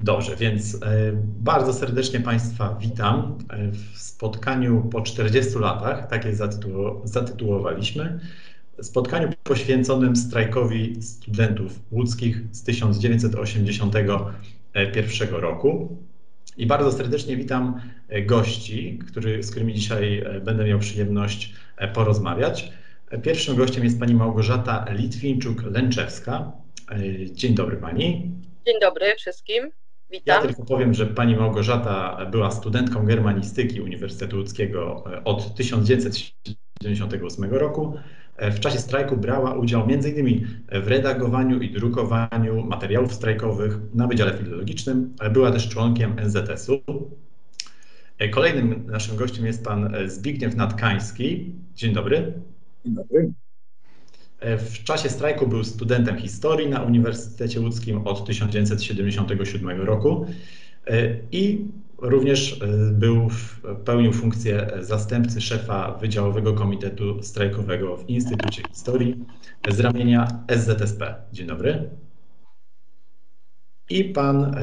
Dobrze, więc e, bardzo serdecznie Państwa witam w spotkaniu po 40 latach, tak je zatytułowaliśmy. Spotkaniu poświęconym strajkowi studentów łódzkich z 1981 roku. I bardzo serdecznie witam gości, który, z którymi dzisiaj będę miał przyjemność porozmawiać. Pierwszym gościem jest pani Małgorzata Litwinczuk-Lęczewska. Dzień dobry pani. Dzień dobry wszystkim. Witam. Ja tylko powiem, że pani Małgorzata była studentką germanistyki Uniwersytetu Łódzkiego od 1978 roku. W czasie strajku brała udział m.in. w redagowaniu i drukowaniu materiałów strajkowych na Wydziale Filologicznym. Była też członkiem NZS-u. Kolejnym naszym gościem jest pan Zbigniew Natkański. Dzień dobry. Dzień dobry. W czasie strajku był studentem historii na Uniwersytecie Łódzkim od 1977 roku i również był, pełnił funkcję zastępcy szefa Wydziałowego Komitetu Strajkowego w Instytucie Historii z ramienia SZSP. Dzień dobry. I pan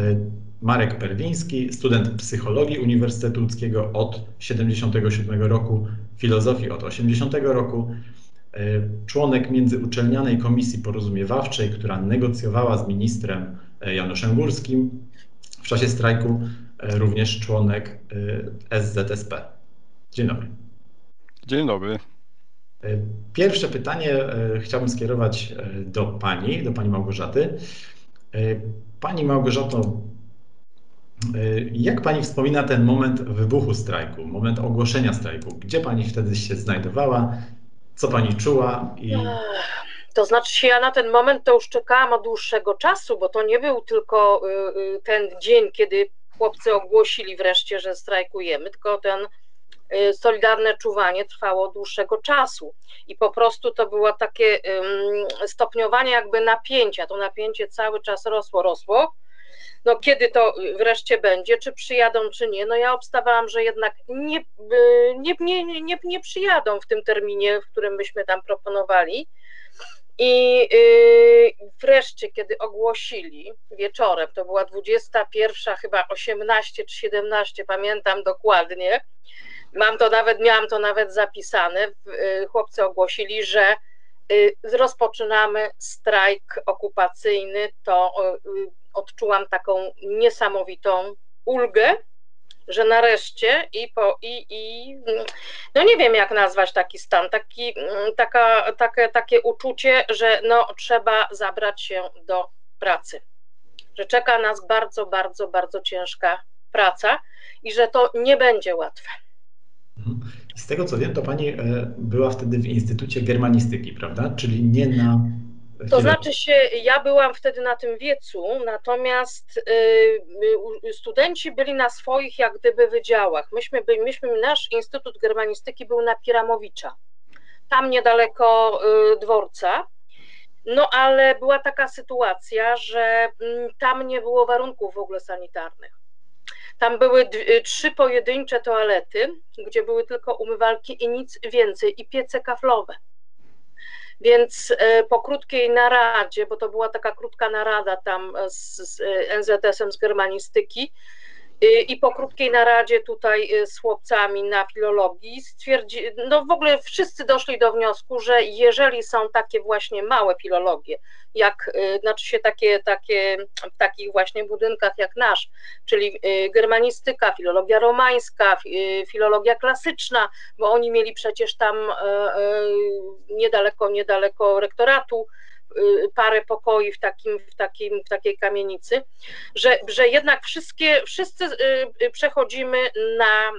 Marek Perwiński, student psychologii Uniwersytetu Łódzkiego od 1977 roku, filozofii od 80 roku, członek międzyuczelnianej komisji porozumiewawczej, która negocjowała z ministrem Januszem Górskim. W czasie strajku również członek SZSP. Dzień dobry. Dzień dobry. Pierwsze pytanie chciałbym skierować do Pani, do Pani Małgorzaty. Pani Małgorzato, jak Pani wspomina ten moment wybuchu strajku, moment ogłoszenia strajku? Gdzie Pani wtedy się znajdowała? Co pani czuła? I... To znaczy się, ja na ten moment to już czekałam od dłuższego czasu, bo to nie był tylko ten dzień, kiedy chłopcy ogłosili wreszcie, że strajkujemy, tylko ten solidarne czuwanie trwało dłuższego czasu. I po prostu to było takie stopniowanie jakby napięcia. To napięcie cały czas rosło, rosło. No kiedy to wreszcie będzie, czy przyjadą, czy nie, no ja obstawałam, że jednak nie, nie, nie, nie, nie przyjadą w tym terminie, w którym myśmy tam proponowali. I yy, wreszcie, kiedy ogłosili wieczorem, to była 21, chyba 18 czy 17, pamiętam dokładnie. Mam to nawet, miałam to nawet zapisane. Yy, chłopcy ogłosili, że yy, rozpoczynamy strajk okupacyjny. To odczułam taką niesamowitą ulgę, że nareszcie i po i, i no nie wiem jak nazwać taki stan, taki, taka, takie, takie uczucie, że no trzeba zabrać się do pracy, że czeka nas bardzo, bardzo, bardzo ciężka praca i że to nie będzie łatwe. Z tego co wiem, to Pani była wtedy w Instytucie Germanistyki, prawda? Czyli nie na to znaczy się, ja byłam wtedy na tym wiecu, natomiast y, studenci byli na swoich jak gdyby wydziałach. Myśmy, byli, myśmy nasz Instytut Germanistyki był na Piramowicza, tam niedaleko y, dworca. No ale była taka sytuacja, że mm, tam nie było warunków w ogóle sanitarnych. Tam były trzy pojedyncze toalety, gdzie były tylko umywalki i nic więcej, i piece kaflowe. Więc e, po krótkiej naradzie, bo to była taka krótka narada tam z, z NZS-em z germanistyki, i po krótkiej naradzie tutaj y, z chłopcami na filologii stwierdzi, no w ogóle wszyscy doszli do wniosku, że jeżeli są takie właśnie małe filologie, jak y, znaczy się takie, takie w takich właśnie budynkach jak nasz, czyli y, germanistyka, filologia romańska, filologia klasyczna, bo oni mieli przecież tam niedaleko, niedaleko rektoratu Y, parę pokoi w, takim, w, takim, w takiej kamienicy, że, że jednak wszystkie, wszyscy y, y, przechodzimy na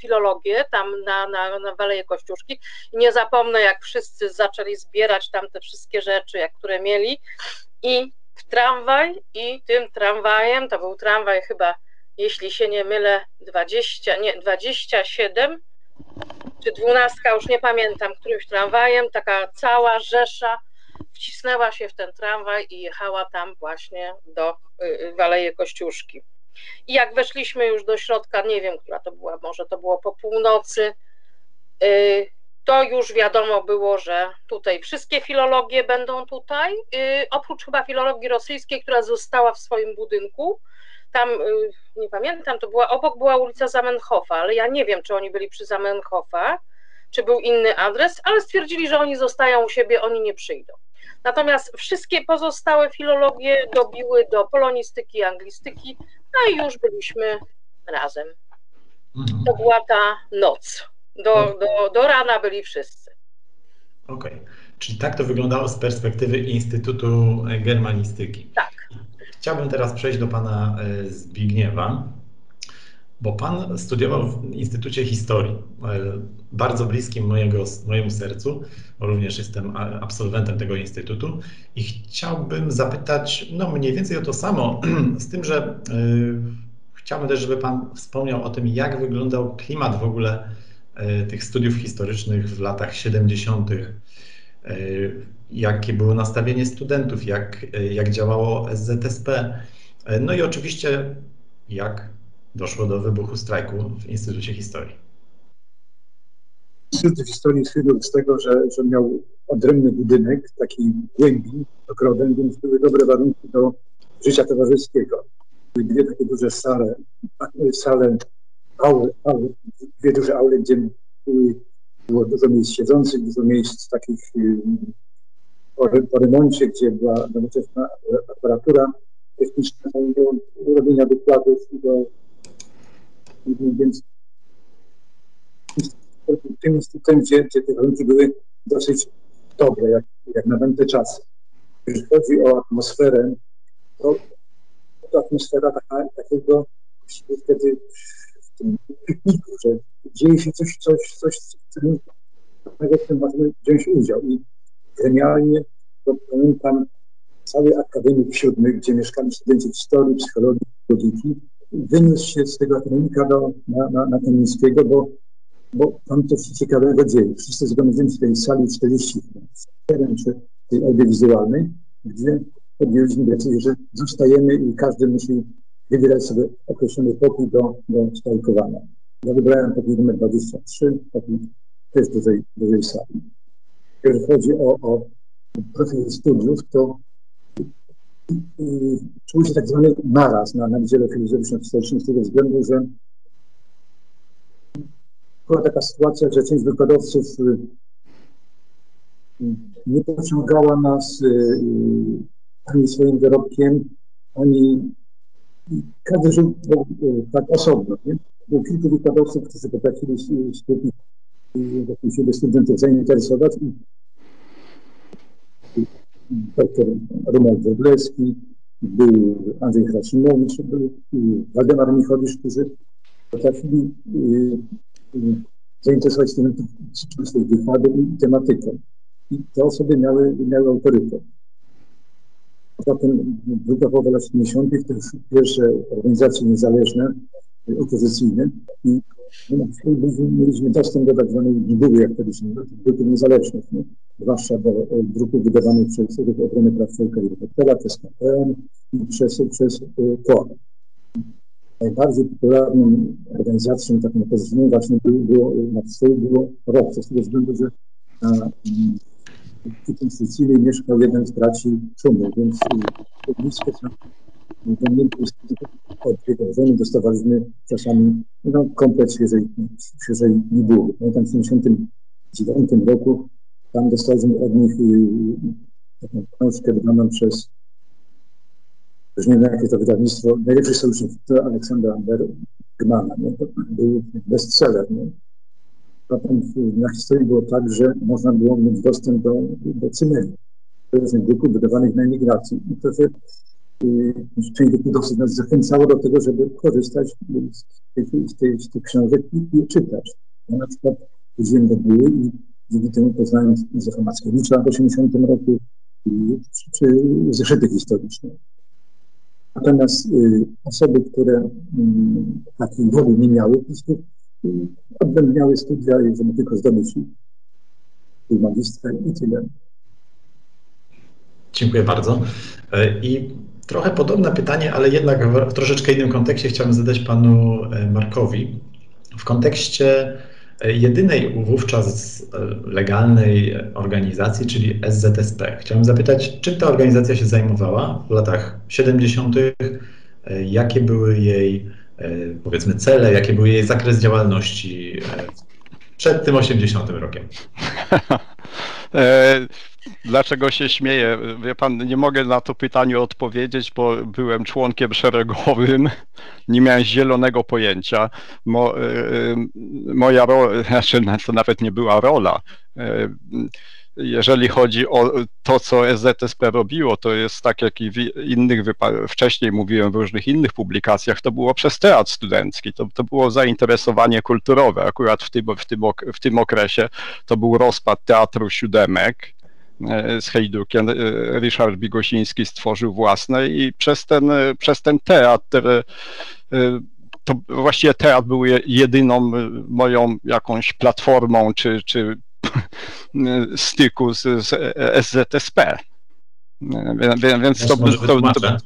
filologię, tam na, na, na Waleje Kościuszki. Nie zapomnę, jak wszyscy zaczęli zbierać tam te wszystkie rzeczy, jak które mieli. I w tramwaj i tym tramwajem, to był tramwaj chyba, jeśli się nie mylę, 20, nie, 27 czy dwunastka, już nie pamiętam, którymś tramwajem, taka cała rzesza wcisnęła się w ten tramwaj i jechała tam właśnie do y, y, Waleje Kościuszki. I jak weszliśmy już do środka, nie wiem, która to była, może to było po północy, y, to już wiadomo było, że tutaj wszystkie filologie będą tutaj, oprócz chyba filologii rosyjskiej, która została w swoim budynku. Tam, nie pamiętam, to była, obok była ulica Zamenhofa, ale ja nie wiem, czy oni byli przy Zamenhofa, czy był inny adres, ale stwierdzili, że oni zostają u siebie, oni nie przyjdą. Natomiast wszystkie pozostałe filologie dobiły do polonistyki anglistyki, no i już byliśmy razem. Mhm. To była ta noc. Do, do, do rana byli wszyscy. Okej. Okay. Czyli tak to wyglądało z perspektywy Instytutu Germanistyki. Tak. Chciałbym teraz przejść do pana e, Zbigniewa, bo pan studiował w Instytucie Historii, e, bardzo bliskim mojego, mojemu sercu, bo również jestem absolwentem tego instytutu i chciałbym zapytać, no mniej więcej o to samo, z tym, że y, chciałbym też, żeby pan wspomniał o tym, jak wyglądał klimat w ogóle tych studiów historycznych w latach 70., y, jakie było nastawienie studentów, jak, jak działało SZSP, no i oczywiście jak doszło do wybuchu strajku w Instytucie Historii. Instytut Historii sływał z tego, że, że miał odrębny budynek, taki głębi, ogrodem, więc były dobre warunki do życia towarzyskiego. Były dwie takie duże sale, sale aule, aule, dwie duże aule, gdzie były, było dużo miejsc siedzących, dużo miejsc takich po, po remoncie, gdzie była nowoczesna aparatura techniczna do robienia wykładów i do więc w tym instytucie, gdzie, gdzie te warunki były dosyć dobre, jak, jak na tamte czasy. Jeżeli chodzi o atmosferę, to, to atmosfera taka, takiego wtedy w tym pikniku, że dzieje się coś, coś, coś, co w tym wziąć udział. I genialnie to pamiętam cały akademik siódmy, gdzie mieszkali studenci historii, psychologii, logiki, wyniósł się z tego akademika do, na, na, na Kamińskiego, bo bo tam coś ciekawego dzieje. Wszyscy zgromadzeni w tej sali 47 czy tej audiowizualnej, gdzie podjęliśmy decyzję, że zostajemy i każdy musi wybierać sobie określony pokój do, do strajkowania. Ja wybrałem pokój numer 23, pokój też dużej, dużej sali. Jeżeli chodzi o, o profil studiów, to czuł się tak zwany naraz na, na Wydziale Filozoficzno-Historycznym z tego względu, że była taka sytuacja, że część wykładowców y, nie pociągała nas y, ani swoim dorobkiem, ani każdy żył tak osobno. Nie? Było kilku wykładowców, którzy potrafili skupić wokół siebie studentów zainteresować. Doktor Romuald Wodlewski, był Andrzej Hracimowicz, był Waldemar Michowicz, którzy potrafili y, zainteresować studentów swoich wykładów i tematyką. I te osoby miały, miały autorytet. Potem druga połowa lat 70. to już pierwsze organizacje niezależne, opozycyjne i mieliśmy dostęp do tak zwanej bibuły, jak kiedyś druków niezależnych, nie? zwłaszcza do druków wydawanych przez Ruch Praw Człowieka i Obywatela, przez KPN i przez, przez KOA najbardziej popularną organizacją taką opozycyjną właśnie było, na wschodzie było ROC, z tego względu, że na w Sycylii mieszkał jeden z braci Szumy, więc bliskie są od jego żony dostawaliśmy czasami no, komplet świeżej, świeżej bibuły. Pamiętam w 1979 roku tam dostaliśmy od nich y, taką książkę wydaną przez już nie wiem jakie to wydawnictwo, najlepszy sojusznik to Aleksandra Bergmana, nie? to był bestseller. Nie? Potem na historii było tak, że można było mieć dostęp do, do cymerii, różnych druków wydawanych na emigracji. I to część wykładowców nas zachęcało do tego, żeby korzystać z, tej, z, tej, z tych książek i, czytać. Ja na przykład chodziłem do Były i dzięki temu poznałem Józefa Mackiewicza w 80 roku i przy, przy zeszyty historyczne. Natomiast y, osoby, które y, takiej woli nie miały, po prostu y, odbędniały studia, żeby tylko zdobyć magistra i tyle. Dziękuję bardzo. E, I trochę podobne pytanie, ale jednak w troszeczkę innym kontekście chciałbym zadać panu e, Markowi. W kontekście jedynej wówczas legalnej organizacji, czyli SZSP. Chciałem zapytać, czym ta organizacja się zajmowała w latach 70., jakie były jej, powiedzmy, cele, jakie były jej zakres działalności przed tym 80 rokiem? E, dlaczego się śmieję? Wie pan, nie mogę na to pytanie odpowiedzieć, bo byłem członkiem szeregowym, nie miałem zielonego pojęcia. Mo, e, e, moja rola, znaczy to nawet nie była rola jeżeli chodzi o to, co SZSP robiło, to jest tak jak i w innych wcześniej mówiłem w różnych innych publikacjach, to było przez teatr studencki, to, to było zainteresowanie kulturowe. Akurat w tym, w, tym, w tym okresie to był rozpad Teatru Siódemek, e, z Hejdukiem. E, Ryszard Bigosiński stworzył własne i przez ten, przez ten teatr e, to właściwie teatr był jedyną moją jakąś platformą czy, czy styku z, z SZSP. Więc to, może to, to,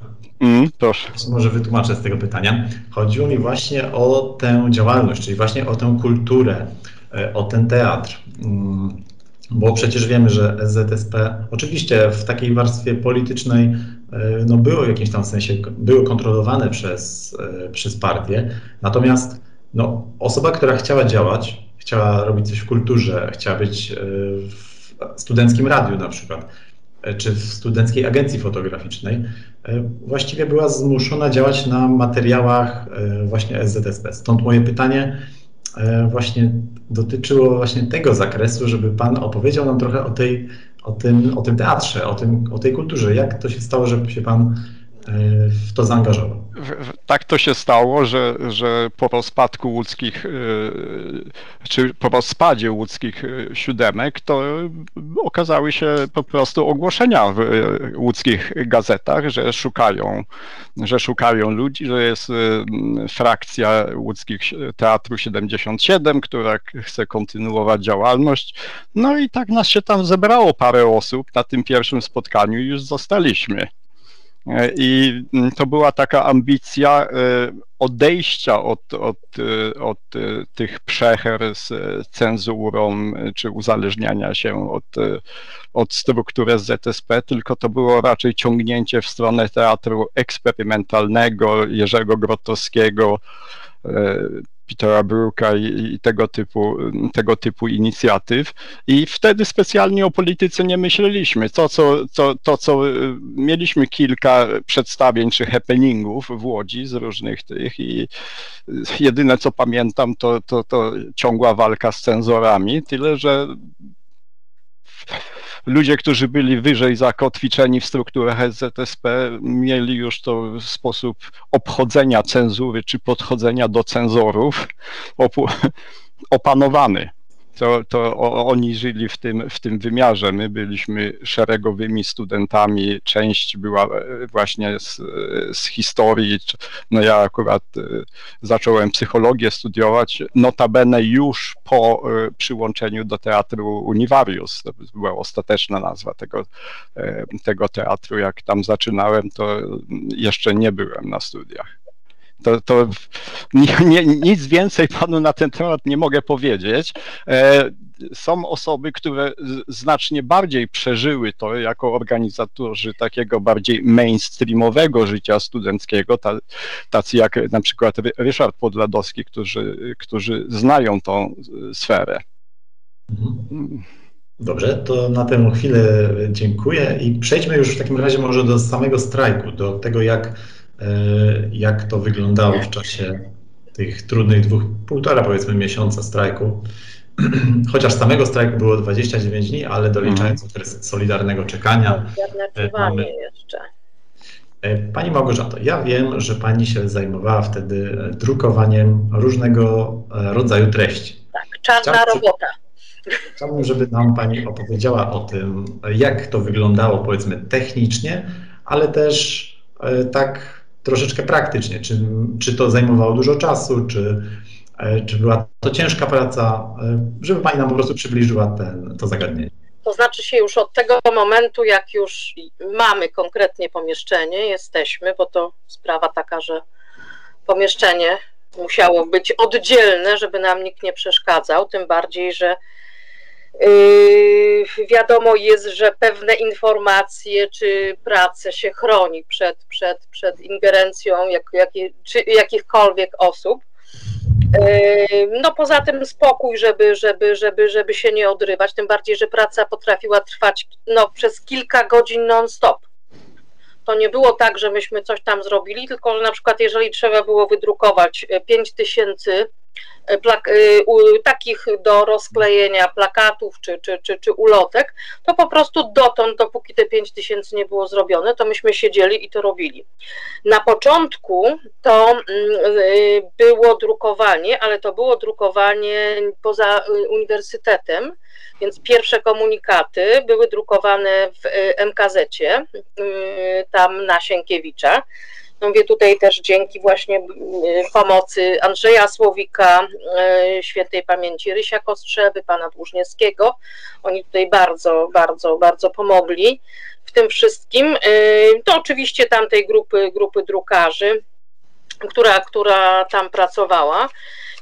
mm, proszę. Może wytłumaczę z tego pytania. Chodziło mi właśnie o tę działalność, czyli właśnie o tę kulturę, e, o ten teatr. Bo przecież wiemy, że SZSP oczywiście w takiej warstwie politycznej e, no było w jakimś tam sensie, było kontrolowane przez, e, przez partię, natomiast no, osoba, która chciała działać, chciała robić coś w kulturze, chciała być e, w studenckim radiu na przykład, czy w studenckiej agencji fotograficznej, właściwie była zmuszona działać na materiałach właśnie SZSP. Stąd moje pytanie właśnie dotyczyło właśnie tego zakresu, żeby Pan opowiedział nam trochę o, tej, o, tym, o tym teatrze, o, tym, o tej kulturze. Jak to się stało, żeby się Pan w to zaangażował? tak to się stało, że, że po rozpadku łódzkich, e, czy po rozpadzie łódzkich e, siódemek, to okazały się po prostu ogłoszenia w e, łódzkich gazetach, że szukają, że szukają ludzi, że jest frakcja łódzkich Teatru 77, która chce kontynuować działalność. No i tak nas się tam zebrało parę osób na tym pierwszym spotkaniu i już zostaliśmy. E, I mm, to była taka ambicja e, odejścia od, od, e, od tych przecher z cenzurą czy uzależniania się od, od struktury ZSP, tylko to było raczej ciągnięcie w stronę teatru eksperymentalnego Jerzego Grotowskiego, Petera Brooka i, i, tego, typu, tego typu inicjatyw. I wtedy specjalnie o polityce nie myśleliśmy. To co, to, to, co y, mieliśmy kilka przedstawień czy happeningów w Łodzi z różnych tych i jedyne co pamiętam to, to, to ciągła walka z cenzorami, tyle że ludzie, którzy byli wyżej zakotwiczeni w strukturach SZSP, mieli już to sposób obchodzenia cenzury czy podchodzenia do cenzorów opanowany to, to oni żyli w tym, w tym wymiarze. My byliśmy szeregowymi studentami, część była e, właśnie z, z historii. No ja akurat e, zacząłem psychologię studiować, notabene już po e, przyłączeniu do teatru Univarius. To była ostateczna nazwa tego, tego teatru. Jak tam zaczynałem, to jeszcze nie byłem na studiach. To, to nie, nic więcej panu na ten temat nie mogę powiedzieć. E, są osoby, które znacznie bardziej przeżyły to jako organizatorzy takiego bardziej mainstreamowego życia studenckiego, tacy jak na przykład Ryszard Podladowski, którzy, którzy znają tą sferę. Mhm. Dobrze, to na tę chwilę dziękuję i przejdźmy już w takim razie może do samego strajku, do tego jak jak to wyglądało w czasie tych trudnych dwóch, półtora powiedzmy miesiąca strajku. Chociaż samego strajku było 29 dni, ale doliczając mhm. okres solidarnego czekania. E, mamy... jeszcze. E, pani Małgorzato, ja wiem, że Pani się zajmowała wtedy drukowaniem różnego rodzaju treści. Tak, czarna Chciałbym, robota. Chciałbym, żeby nam Pani opowiedziała o tym, jak to wyglądało powiedzmy technicznie, ale też tak troszeczkę praktycznie. Czy, czy to zajmowało dużo czasu, czy, e, czy była to ciężka praca, e, żeby Pani nam po prostu przybliżyła ten, to zagadnienie. To znaczy się już od tego momentu, jak już mamy konkretnie pomieszczenie, jesteśmy, bo to sprawa taka, że pomieszczenie musiało być oddzielne, żeby nam nikt nie przeszkadzał, tym bardziej, że wiadomo jest, że pewne informacje czy prace się chroni przed, przed, przed ingerencją jak, jak, czy jakichkolwiek osób. Yy, no poza tym spokój, żeby, żeby, żeby, żeby się nie odrywać, tym bardziej, że praca potrafiła trwać no, przez kilka godzin non-stop. To nie było tak, że myśmy coś tam zrobili, tylko że na przykład jeżeli trzeba było wydrukować 5 tysięcy E, plak- e, takich do rozklejenia plakatów czy, czy, czy, czy ulotek, to po prostu dotąd, dopóki te 5 tysięcy nie było zrobione, to myśmy siedzieli i to robili. Na początku to mm, e, było drukowanie, ale to było drukowanie poza uniwersytetem, więc pierwsze komunikaty były drukowane w MKZ-cie, tam na Sienkiewicza. No mówię tutaj też dzięki właśnie pomocy Andrzeja Słowika, y, świętej pamięci Rysia Kostrzewy, pana Dłużniewskiego. Oni tutaj bardzo, bardzo, bardzo pomogli w tym wszystkim. Y, to oczywiście tamtej grupy, grupy drukarzy, która, która tam pracowała.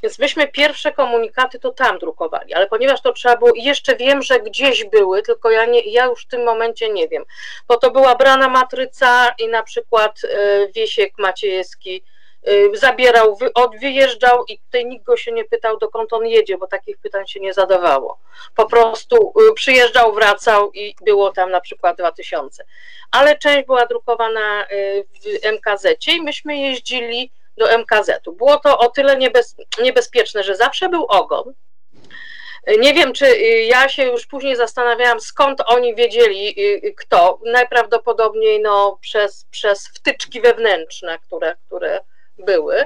Więc myśmy pierwsze komunikaty to tam drukowali, ale ponieważ to trzeba było, jeszcze wiem, że gdzieś były, tylko ja, nie, ja już w tym momencie nie wiem, bo to była brana matryca i na przykład e, Wiesiek Maciejewski e, zabierał, wyjeżdżał i tutaj nikt go się nie pytał, dokąd on jedzie, bo takich pytań się nie zadawało. Po prostu e, przyjeżdżał, wracał i było tam na przykład 2000. Ale część była drukowana w MKZ i myśmy jeździli do MKZ-u. Było to o tyle niebez, niebezpieczne, że zawsze był ogon. Nie wiem, czy ja się już później zastanawiałam, skąd oni wiedzieli, kto. Najprawdopodobniej no, przez, przez wtyczki wewnętrzne, które, które były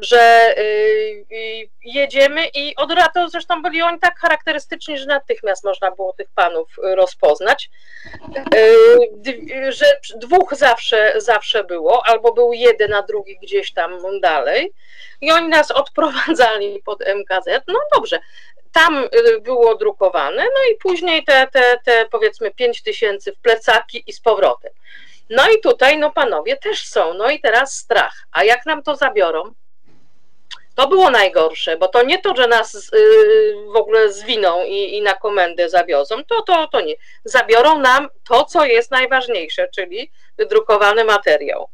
że y, jedziemy i od razu, zresztą byli oni tak charakterystyczni, że natychmiast można było tych panów rozpoznać, y, że dwóch zawsze, zawsze było, albo był jeden, a drugi gdzieś tam dalej i oni nas odprowadzali pod MKZ, no dobrze, tam y, było drukowane, no i później te, te, te powiedzmy 5 tysięcy w plecaki i z powrotem. No i tutaj, no panowie też są, no i teraz strach. A jak nam to zabiorą? To było najgorsze, bo to nie to, że nas y, w ogóle zwiną i, i na komendę zawiozą, to, to, to nie. Zabiorą nam to, co jest najważniejsze, czyli wydrukowany materiał.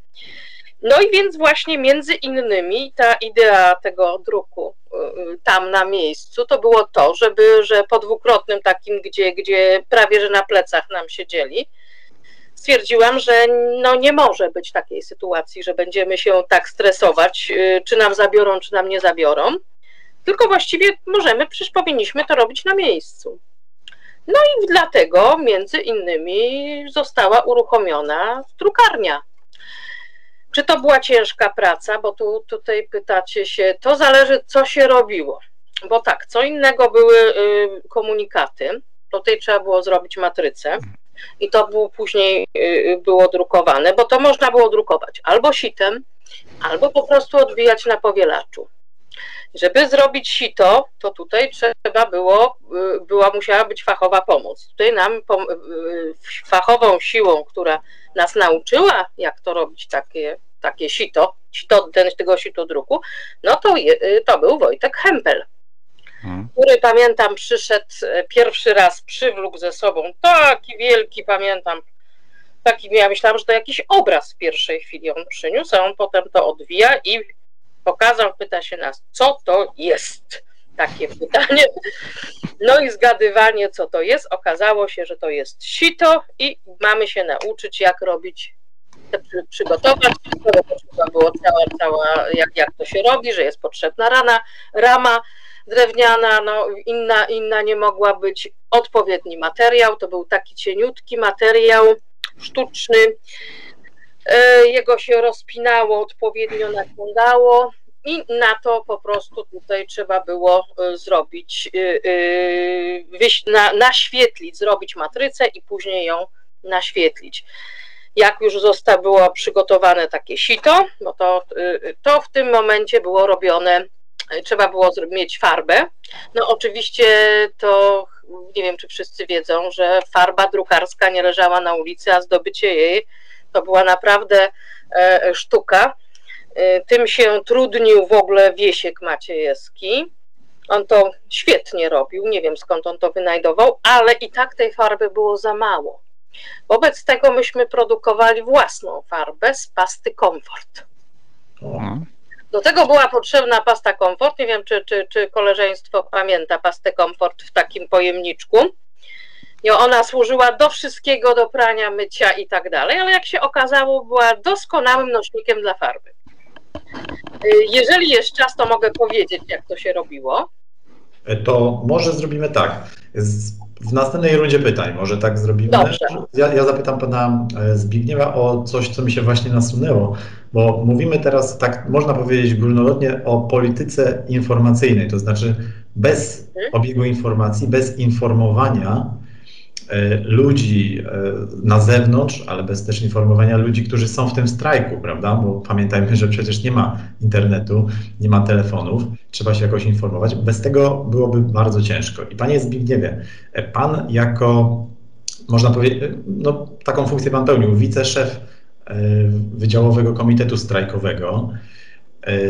No i więc właśnie między innymi ta idea tego druku y, y, tam na miejscu to było to, żeby, że po dwukrotnym takim, gdzie, gdzie prawie że na plecach nam siedzieli, stwierdziłam, że no nie może być takiej sytuacji, że będziemy się tak stresować, y, czy nam zabiorą, czy nam nie zabiorą, tylko właściwie możemy, przecież powinniśmy to robić na miejscu. No i dlatego między innymi została uruchomiona drukarnia. Czy to była ciężka praca, bo tu, tutaj pytacie się, to zależy co się robiło. Bo tak, co innego były y, komunikaty, tutaj trzeba było zrobić matrycę, i to było później y, było drukowane, bo to można było drukować albo sitem, albo po prostu odbijać na powielaczu. Żeby zrobić sito, to tutaj trzeba było, y, była musiała być fachowa pomoc. Tutaj nam y, fachową siłą, która nas nauczyła, jak to robić takie, takie sito, sito ten, tego sito druku, no to, to był Wojtek Hempel. Hmm. który pamiętam przyszedł e, pierwszy raz, przywlókł ze sobą taki wielki, pamiętam, taki ja myślałam, że to jakiś obraz w pierwszej chwili on przyniósł, a on potem to odwija i pokazał, pyta się nas, co to jest? Takie pytanie. No i zgadywanie, co to jest. Okazało się, że to jest sito i mamy się nauczyć, jak robić, przygotować. To było cała, cała jak, jak to się robi, że jest potrzebna rana, rama, drewniana, no inna, inna nie mogła być odpowiedni materiał, to był taki cieniutki materiał sztuczny, e, jego się rozpinało, odpowiednio nakładało i na to po prostu tutaj trzeba było e, zrobić, e, naświetlić, zrobić matrycę i później ją naświetlić. Jak już zostało przygotowane takie sito, bo to, to w tym momencie było robione trzeba było mieć farbę. No oczywiście to nie wiem, czy wszyscy wiedzą, że farba drukarska nie leżała na ulicy, a zdobycie jej to była naprawdę e, sztuka. Tym się trudnił w ogóle Wiesiek Maciejewski. On to świetnie robił, nie wiem skąd on to wynajdował, ale i tak tej farby było za mało. Wobec tego myśmy produkowali własną farbę z pasty Comfort. Do tego była potrzebna pasta Comfort. Nie wiem, czy, czy, czy koleżeństwo pamięta pastę Comfort w takim pojemniczku. I ona służyła do wszystkiego, do prania, mycia i tak dalej, ale jak się okazało, była doskonałym nośnikiem dla farby. Jeżeli jest czas, to mogę powiedzieć, jak to się robiło. To może zrobimy tak. W następnej rundzie pytań, może tak zrobimy. Dobrze. Ja, ja zapytam pana e, Zbigniewa o coś, co mi się właśnie nasunęło, bo mówimy teraz, tak można powiedzieć górnolotnie, o polityce informacyjnej, to znaczy bez obiegu informacji, bez informowania E, ludzi e, na zewnątrz, ale bez też informowania ludzi, którzy są w tym strajku, prawda? Bo pamiętajmy, że przecież nie ma internetu, nie ma telefonów, trzeba się jakoś informować. Bez tego byłoby bardzo ciężko. I panie Zbigniewie, e, pan jako, można powiedzieć, no, taką funkcję pan pełnił, wiceszef Wydziałowego Komitetu Strajkowego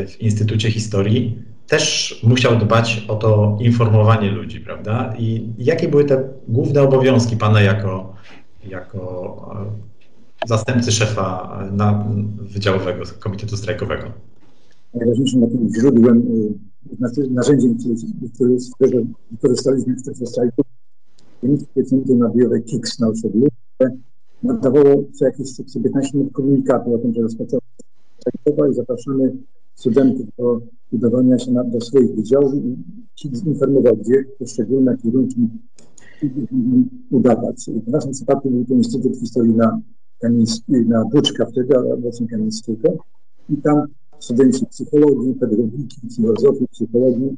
w Instytucie Historii też musiał dbać o to informowanie ludzi, prawda? I jakie były te główne obowiązki Pana jako, jako e, zastępcy szefa na, Wydziałowego Komitetu Strajkowego? Najważniejszym źródłem, narzędziem, z którego wykorzystaliśmy w czasie strajku, Niemieckie Centrum Nabiowe KIX na osiedlu, nadawało co jakieś 15 minut komunikatu o tym, że rozpoczęła strajkowa i zapraszamy studentów do udawania się na, do swoich wydziałów i informował, gdzie poszczególne kierunki udawać. W naszym przypadku był to Instytut Historii na, na Buczka wtedy, obecnie Kamińskiego i tam studenci psychologii, pedagogiki, filozofii, psychologii,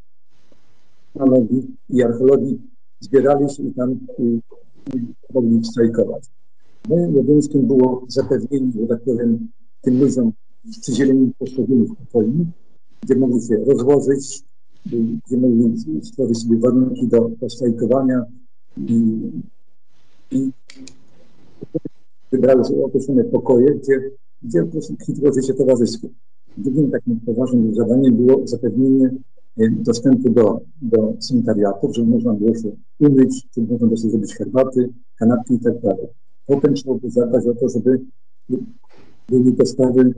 technologii i archeologii zbierali się i tam y, mogli strajkować. Moim obowiązkiem było zapewnienie, że tak powiem, tym ludziom przydzieleni poszczególnych pokoi, gdzie mogli się rozłożyć, gdzie mogli stworzyć sobie warunki do, strajkowania i, i wybrały sobie określone pokoje, gdzie, gdzie po prostu kwitło życie towarzyskie. Drugim takim poważnym zadaniem było zapewnienie e, dostępu do, do sanitariatów, żeby można było się umyć, żeby można było sobie zrobić herbaty, kanapki i tak. Potem trzeba było zadbać o to, żeby były dostawy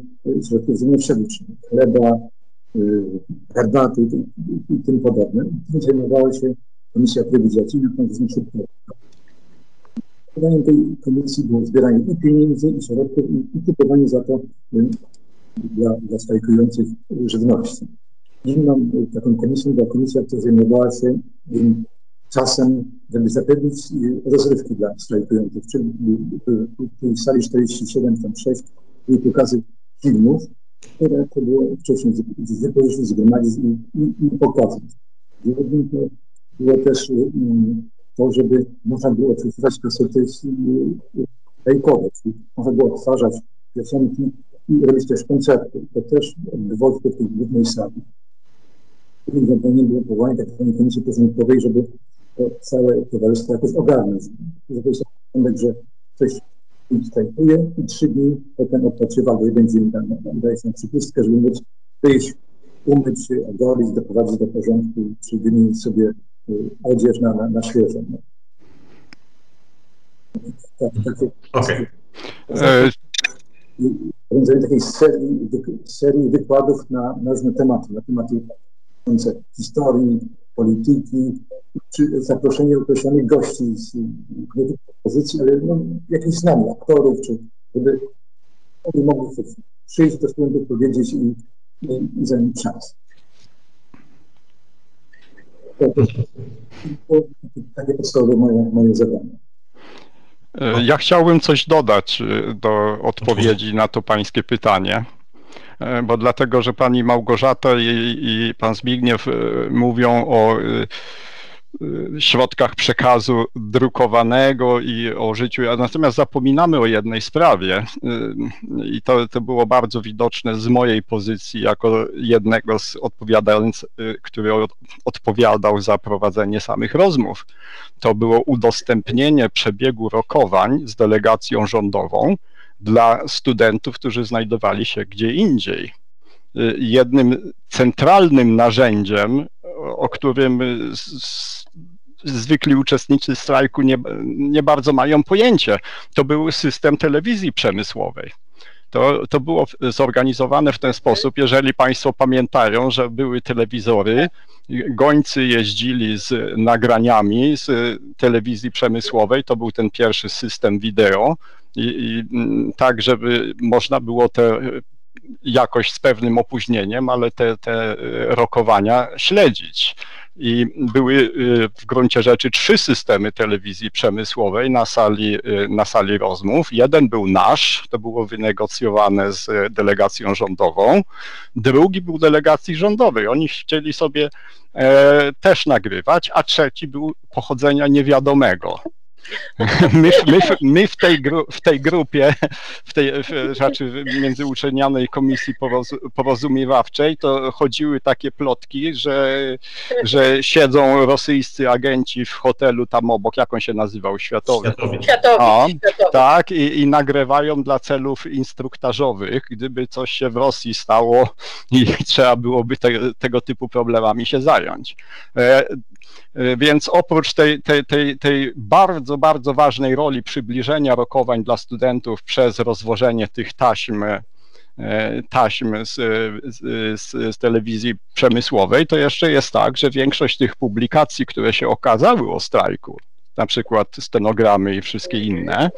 środków żywnościowych, chleba, y, herbaty i, i, tym podobne. Tym zajmowała się Komisja Prywizacyjna, pan szybko. Zadaniem tej komisji było zbieranie i pieniędzy, i środków, i, i kupowanie za to y, dla, dla strajkujących żywności. Inną y, taką komisją była komisja, która zajmowała się czasem, żeby zapewnić rozrywki dla strajkujących, czyli w sali 47, tam 6 były pokazy filmów, które to było wcześniej wypożyczyć, zgromadzić i, i, i pokazać. Drugim to było też um, to, żeby można było przeczytać kasety fejkowe, czyli można było odtwarzać piosenki i robić też koncerty. To też odbywało się w tej głównej sali. Drugim zadaniem było powołanie takiej komisji porządkowej, żeby to całe towarzystwo jakoś ogarnąć. Żeby jest że coś wstępuje i trzy dni potem odpoczywa, bo jeden dzień tam daje się przypustkę, żeby móc wyjść, umyć się, ogolić, doprowadzić do porządku, czy wymienić sobie y, odzież na, na, na świeżo. No. Tak, takie, okay. Prowadzenie takiej serii, serii wykładów na, na różne tematy, na tematy historii, polityki, czy zaproszenie określonych gości z pozycji, ale no, jakichś znanych aktorów, czy żeby oni mogli przyjść do studentów, powiedzieć i, i, i zająć czas. To, to, takie podstawowe moje, moje zadanie. Ja chciałbym coś dodać y, do odpowiedzi na to pańskie pytanie. E, bo dlatego, że pani Małgorzata i, i pan Zbigniew e, mówią o e, środkach przekazu drukowanego i o życiu. Natomiast zapominamy o jednej sprawie i to, to było bardzo widoczne z mojej pozycji jako jednego z odpowiadających, który odpowiadał za prowadzenie samych rozmów. To było udostępnienie przebiegu rokowań z delegacją rządową dla studentów, którzy znajdowali się gdzie indziej. jednym centralnym narzędziem, o którym zwykli uczestnicy strajku nie, nie bardzo mają pojęcie. To był system telewizji przemysłowej. To, to było zorganizowane w ten sposób, jeżeli Państwo pamiętają, że były telewizory, gońcy jeździli z nagraniami z telewizji przemysłowej, to był ten pierwszy system wideo i, i tak, żeby można było te jakoś z pewnym opóźnieniem, ale te, te rokowania śledzić i były y, w gruncie rzeczy trzy systemy telewizji przemysłowej na sali, na sali rozmów. Jeden był nasz, to było wynegocjowane z delegacją rządową. Drugi był delegacji rządowej. Oni chcieli sobie e, też nagrywać, a trzeci był pochodzenia niewiadomego. My, my, my w, tej gru, w tej grupie, w tej w, znaczy międzyuczelnianej komisji porozumiewawczej, to chodziły takie plotki, że, że siedzą rosyjscy agenci w hotelu tam obok, jak on się nazywał, Światowy. Światowy. Światowy. Tak, i, i nagrywają dla celów instruktażowych, gdyby coś się w Rosji stało i trzeba byłoby te, tego typu problemami się zająć. E, więc oprócz tej, tej, tej, tej bardzo, bardzo ważnej roli przybliżenia rokowań dla studentów przez rozwożenie tych taśm e, taśm z, z, z, telewizji przemysłowej, to jeszcze jest tak, że większość tych publikacji, które się okazały o strajku, na przykład stenogramy i wszystkie inne,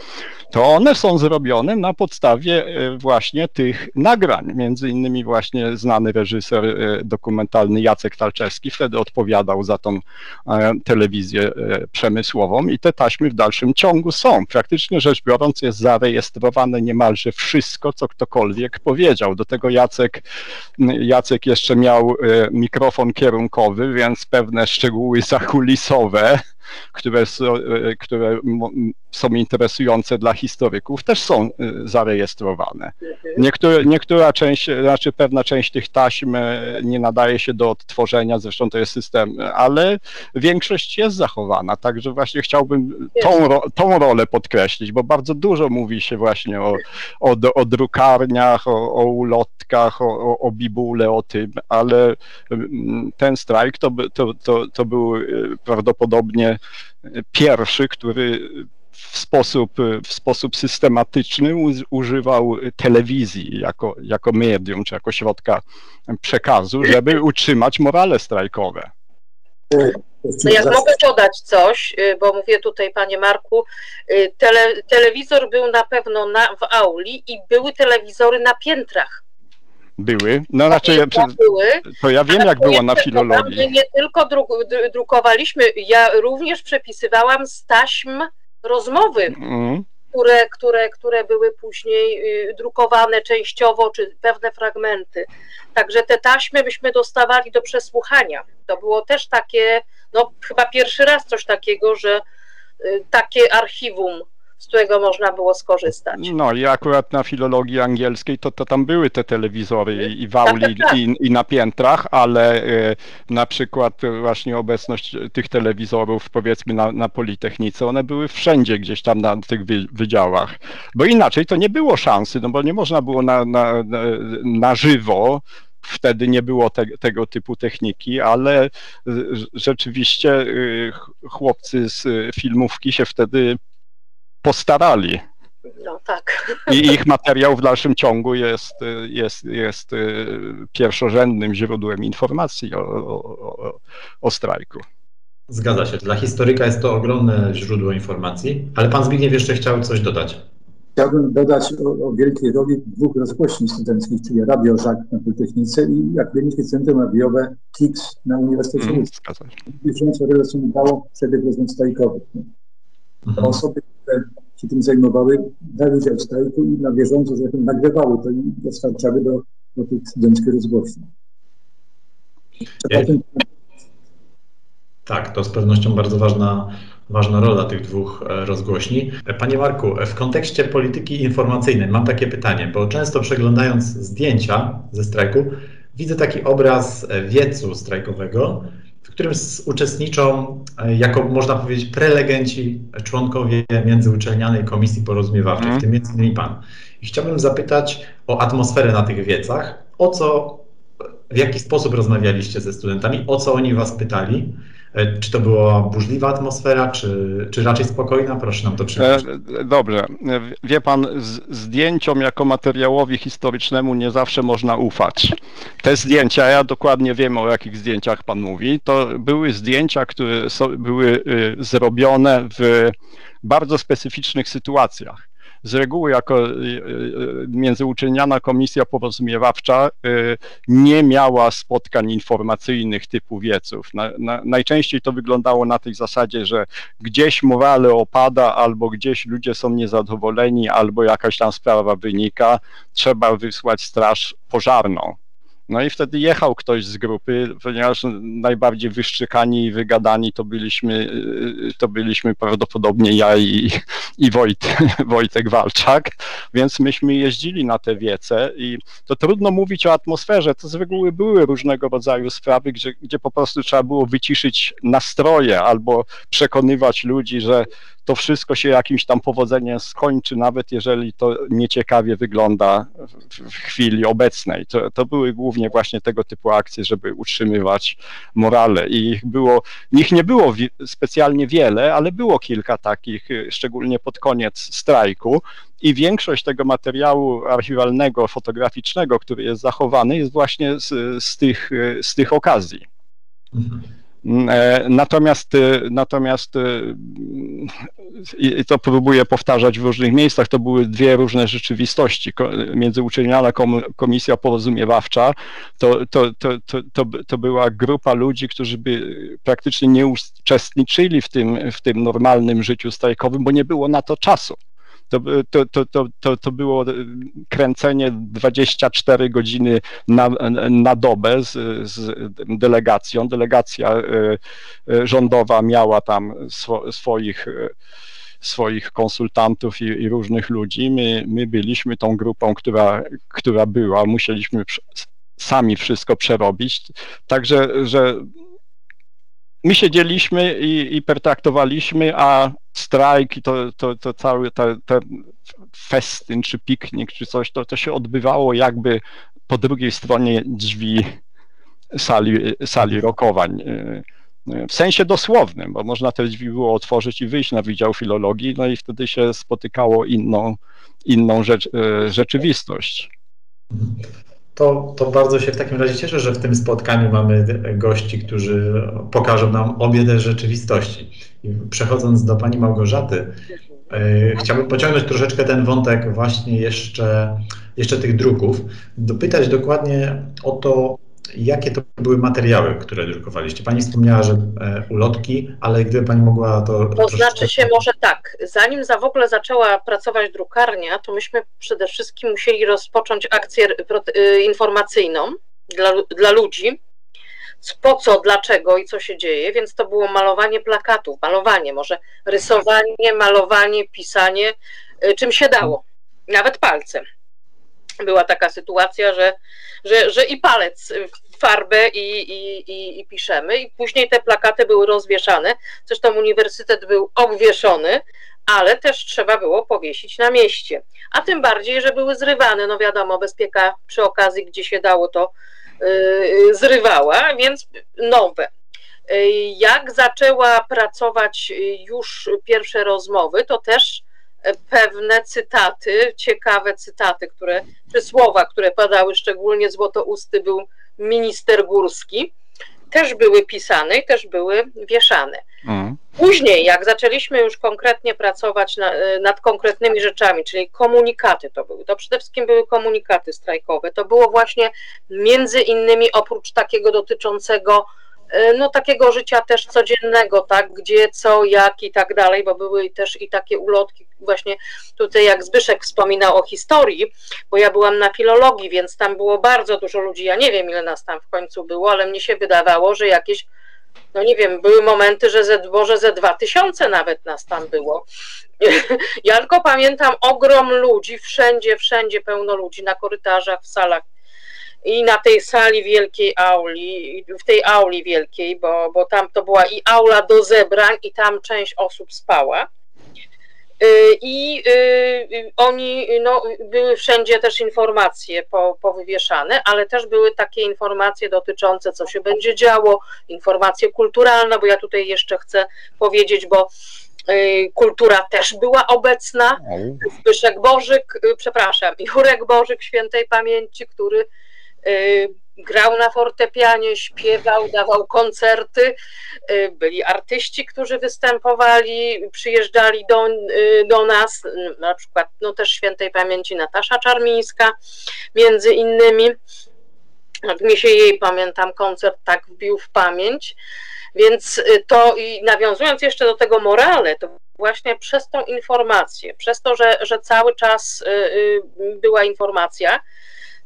to one są zrobione na podstawie e, właśnie tych nagrań. Między innymi właśnie znany reżyser e, dokumentalny Jacek Talczewski wtedy odpowiadał za tą e, telewizję przemysłową i te taśmy w dalszym ciągu są. Praktycznie rzecz biorąc jest zarejestrowane niemalże wszystko, co ktokolwiek powiedział. Do tego Jacek, Jacek jeszcze miał mikrofon kierunkowy, więc pewne szczegóły zakulisowe które, e, które są interesujące dla historyków, też są e, zarejestrowane. Niektóre, niektóra część, znaczy pewna część tych taśm e, nie nadaje się do odtworzenia, zresztą to jest system, ale większość jest zachowana, także właśnie chciałbym tą, tą rolę podkreślić, bo bardzo dużo mówi się właśnie o, o, o drukarniach, o, o ulotkach, o, o bibule, o tym, ale mm, ten strajk to, to, to, to był prawdopodobnie pierwszy, który w sposób, w sposób systematyczny używał telewizji jako, jako medium czy jako środka przekazu, żeby utrzymać morale strajkowe. No jak mogę dodać coś, y, bo mówię tutaj, panie Marku, y, tele, telewizor był na pewno na, w auli i były telewizory na piętrach. Były. No znaczy, ja, były, to ja wiem, jak było na filologii. Nie tylko druk, drukowaliśmy, ja również przepisywałam z taśm rozmowy, mm. które, które, które były później y, drukowane częściowo, czy pewne fragmenty. Także te taśmy byśmy dostawali do przesłuchania. To było też takie, no chyba pierwszy raz coś takiego, że y, takie archiwum z którego można było skorzystać. No i akurat na filologii angielskiej to, to tam były te telewizory i w auli tak, tak, tak. I, i, na piętrach, ale y, na przykład właśnie obecność tych telewizorów powiedzmy na, na Politechnice, one były wszędzie gdzieś tam na tych wy, wydziałach, bo inaczej to nie było szansy, no bo nie można było na, na, na, na żywo wtedy nie było te, tego typu techniki, ale rzeczywiście y, chłopcy z filmówki się wtedy postarali. No tak. I ich materiał w dalszym ciągu jest, jest, jest y, pierwszorzędnym źródłem informacji o, o, o strajku. Zgadza się. Dla historyka jest to ogromne źródło informacji, ale pan Zbigniew jeszcze chciał coś dodać. Chciałbym dodać o, o wielkiej roli dwóch rozgłośni studenckich, czyli Radio Żak na Politechnice i Akademickie Centrum Radiowe KIX na Uniwersytecie mm, Łódzkim. Bieżąco relacjonowało przebieg rozmów strajkowych. Mhm. Osoby, się tym zajmowały, brały udział w strajku i na bieżąco zresztą nagrywały to i dostarczały do, do tych studenckich rozgłośni. Tak, to z pewnością bardzo ważna, ważna rola tych dwóch e, rozgłośni. Panie Marku, w kontekście polityki informacyjnej mam takie pytanie, bo często przeglądając zdjęcia ze strajku, widzę taki obraz e, wiecu strajkowego, w którym uczestniczą, e, jako można powiedzieć, prelegenci, członkowie międzyuczelnianej komisji porozumiewawczej, mm. w tym między innymi Pan. I chciałbym zapytać o atmosferę na tych wiecach, o co w jaki sposób rozmawialiście ze studentami, o co oni was pytali? E, czy to była burzliwa atmosfera, czy, czy raczej spokojna? Proszę nam to przybliżyć. E, dobrze. Wie pan, zdjęciom jako materiałowi historycznemu nie zawsze można ufać. Te zdjęcia, ja dokładnie wiem o jakich zdjęciach pan mówi, to były zdjęcia, które były y, zrobione w bardzo specyficznych sytuacjach z reguły jako y, y, międzyuczelniana komisja porozumiewawcza y, nie miała spotkań informacyjnych typu wieców. Na, na, najczęściej to wyglądało na tej zasadzie, że gdzieś morale opada, albo gdzieś ludzie są niezadowoleni, albo jakaś tam sprawa wynika, trzeba wysłać straż pożarną. No i wtedy jechał ktoś z grupy, ponieważ najbardziej wyszczekani i wygadani to byliśmy, to byliśmy prawdopodobnie ja i, i Wojt, Wojtek Walczak, więc myśmy jeździli na te wiece i to trudno mówić o atmosferze, to z reguły były różnego rodzaju sprawy, gdzie, gdzie po prostu trzeba było wyciszyć nastroje albo przekonywać ludzi, że to wszystko się jakimś tam powodzeniem skończy, nawet jeżeli to nieciekawie wygląda w chwili obecnej. To, to były głównie właśnie tego typu akcje, żeby utrzymywać morale i ich było, ich nie było specjalnie wiele, ale było kilka takich, szczególnie pod koniec strajku i większość tego materiału archiwalnego, fotograficznego, który jest zachowany, jest właśnie z, z, tych, z tych okazji. Mhm. E, natomiast, e, natomiast e, i to próbuję powtarzać w różnych miejscach, to były dwie różne rzeczywistości. Międzyuczelniana Komisja Porozumiewawcza to, to, to, to, to była grupa ludzi, którzy by praktycznie nie uczestniczyli w tym, w tym normalnym życiu strajkowym, bo nie było na to czasu. To, to, to, to, to było kręcenie 24 godziny na, na dobę z, z delegacją. Delegacja e, e, rządowa miała tam swo, swoich e, swoich konsultantów i, i, różnych ludzi. My, my byliśmy tą grupą, która, która była, musieliśmy sami wszystko przerobić. Także, że my siedzieliśmy i, i pertraktowaliśmy, a strajk i to, to, to cały ten festyn, czy piknik, czy coś, to, to się odbywało jakby po drugiej stronie drzwi sali, sali rokowań. W sensie dosłownym, bo można te drzwi było otworzyć i wyjść na Wydział Filologii, no i wtedy się spotykało inną, inną rzecz, e, rzeczywistość. To, to bardzo się w takim razie cieszę, że w tym spotkaniu mamy gości, którzy pokażą nam obie te rzeczywistości. Przechodząc do Pani Małgorzaty, e, chciałbym pociągnąć troszeczkę ten wątek właśnie jeszcze, jeszcze tych druków, dopytać dokładnie o to, Jakie to były materiały, które drukowaliście? Pani wspomniała, że e, ulotki, ale gdyby Pani mogła to. To znaczy się może tak. Zanim za w ogóle zaczęła pracować drukarnia, to myśmy przede wszystkim musieli rozpocząć akcję e, informacyjną dla, dla ludzi. Po co, dlaczego i co się dzieje, więc to było malowanie plakatów, malowanie, może rysowanie, malowanie, pisanie, e, czym się dało, nawet palcem była taka sytuacja, że, że, że i palec w farbę i, i, i, i, piszemy. I później te plakaty były rozwieszane. Zresztą uniwersytet był obwieszony, ale też trzeba było powiesić na mieście. A tym bardziej, że były zrywane. No wiadomo, bezpieka przy okazji, gdzie się dało, to yy, zrywała, więc nowe. Jak zaczęła pracować już pierwsze rozmowy, to też pewne cytaty, ciekawe cytaty, które, czy słowa, które padały, szczególnie złotousty był minister Górski, też były pisane i też były wieszane. Mm. Później, jak zaczęliśmy już konkretnie pracować na, nad konkretnymi rzeczami, czyli komunikaty to były, to przede wszystkim były komunikaty strajkowe. To było właśnie między innymi oprócz takiego dotyczącego E, no takiego życia też codziennego, tak, gdzie, co, jak i tak dalej, bo były też i takie ulotki, właśnie tutaj jak Zbyszek wspominał o historii, bo ja byłam na filologii, więc tam było bardzo dużo ludzi, ja nie wiem ile nas tam w końcu było, ale mnie się wydawało, że jakieś no nie wiem, były momenty, że ze, może ze dwa tysiące nawet nas tam było. Ja tylko pamiętam ogrom ludzi, wszędzie, wszędzie pełno ludzi, na korytarzach, w salach i na tej sali wielkiej auli, w tej auli wielkiej, bo, bo tam to była i aula do zebrań, i tam część osób spała. I oni, no, były wszędzie też informacje po, powywieszane, ale też były takie informacje dotyczące, co się będzie działo, informacje kulturalne, bo ja tutaj jeszcze chcę powiedzieć, bo kultura też była obecna. Zbyszek Bożyk, przepraszam, Jurek Bożyk świętej pamięci, który grał na fortepianie, śpiewał, dawał koncerty. Y, byli artyści, którzy występowali, przyjeżdżali do, y, do nas, na przykład no też świętej pamięci Natasza Czarmińska, między innymi. Jak mi się jej, pamiętam, koncert tak wbił w pamięć. Więc y, to i nawiązując jeszcze do tego morale, to właśnie przez tą informację, przez to, że, że cały czas była informacja,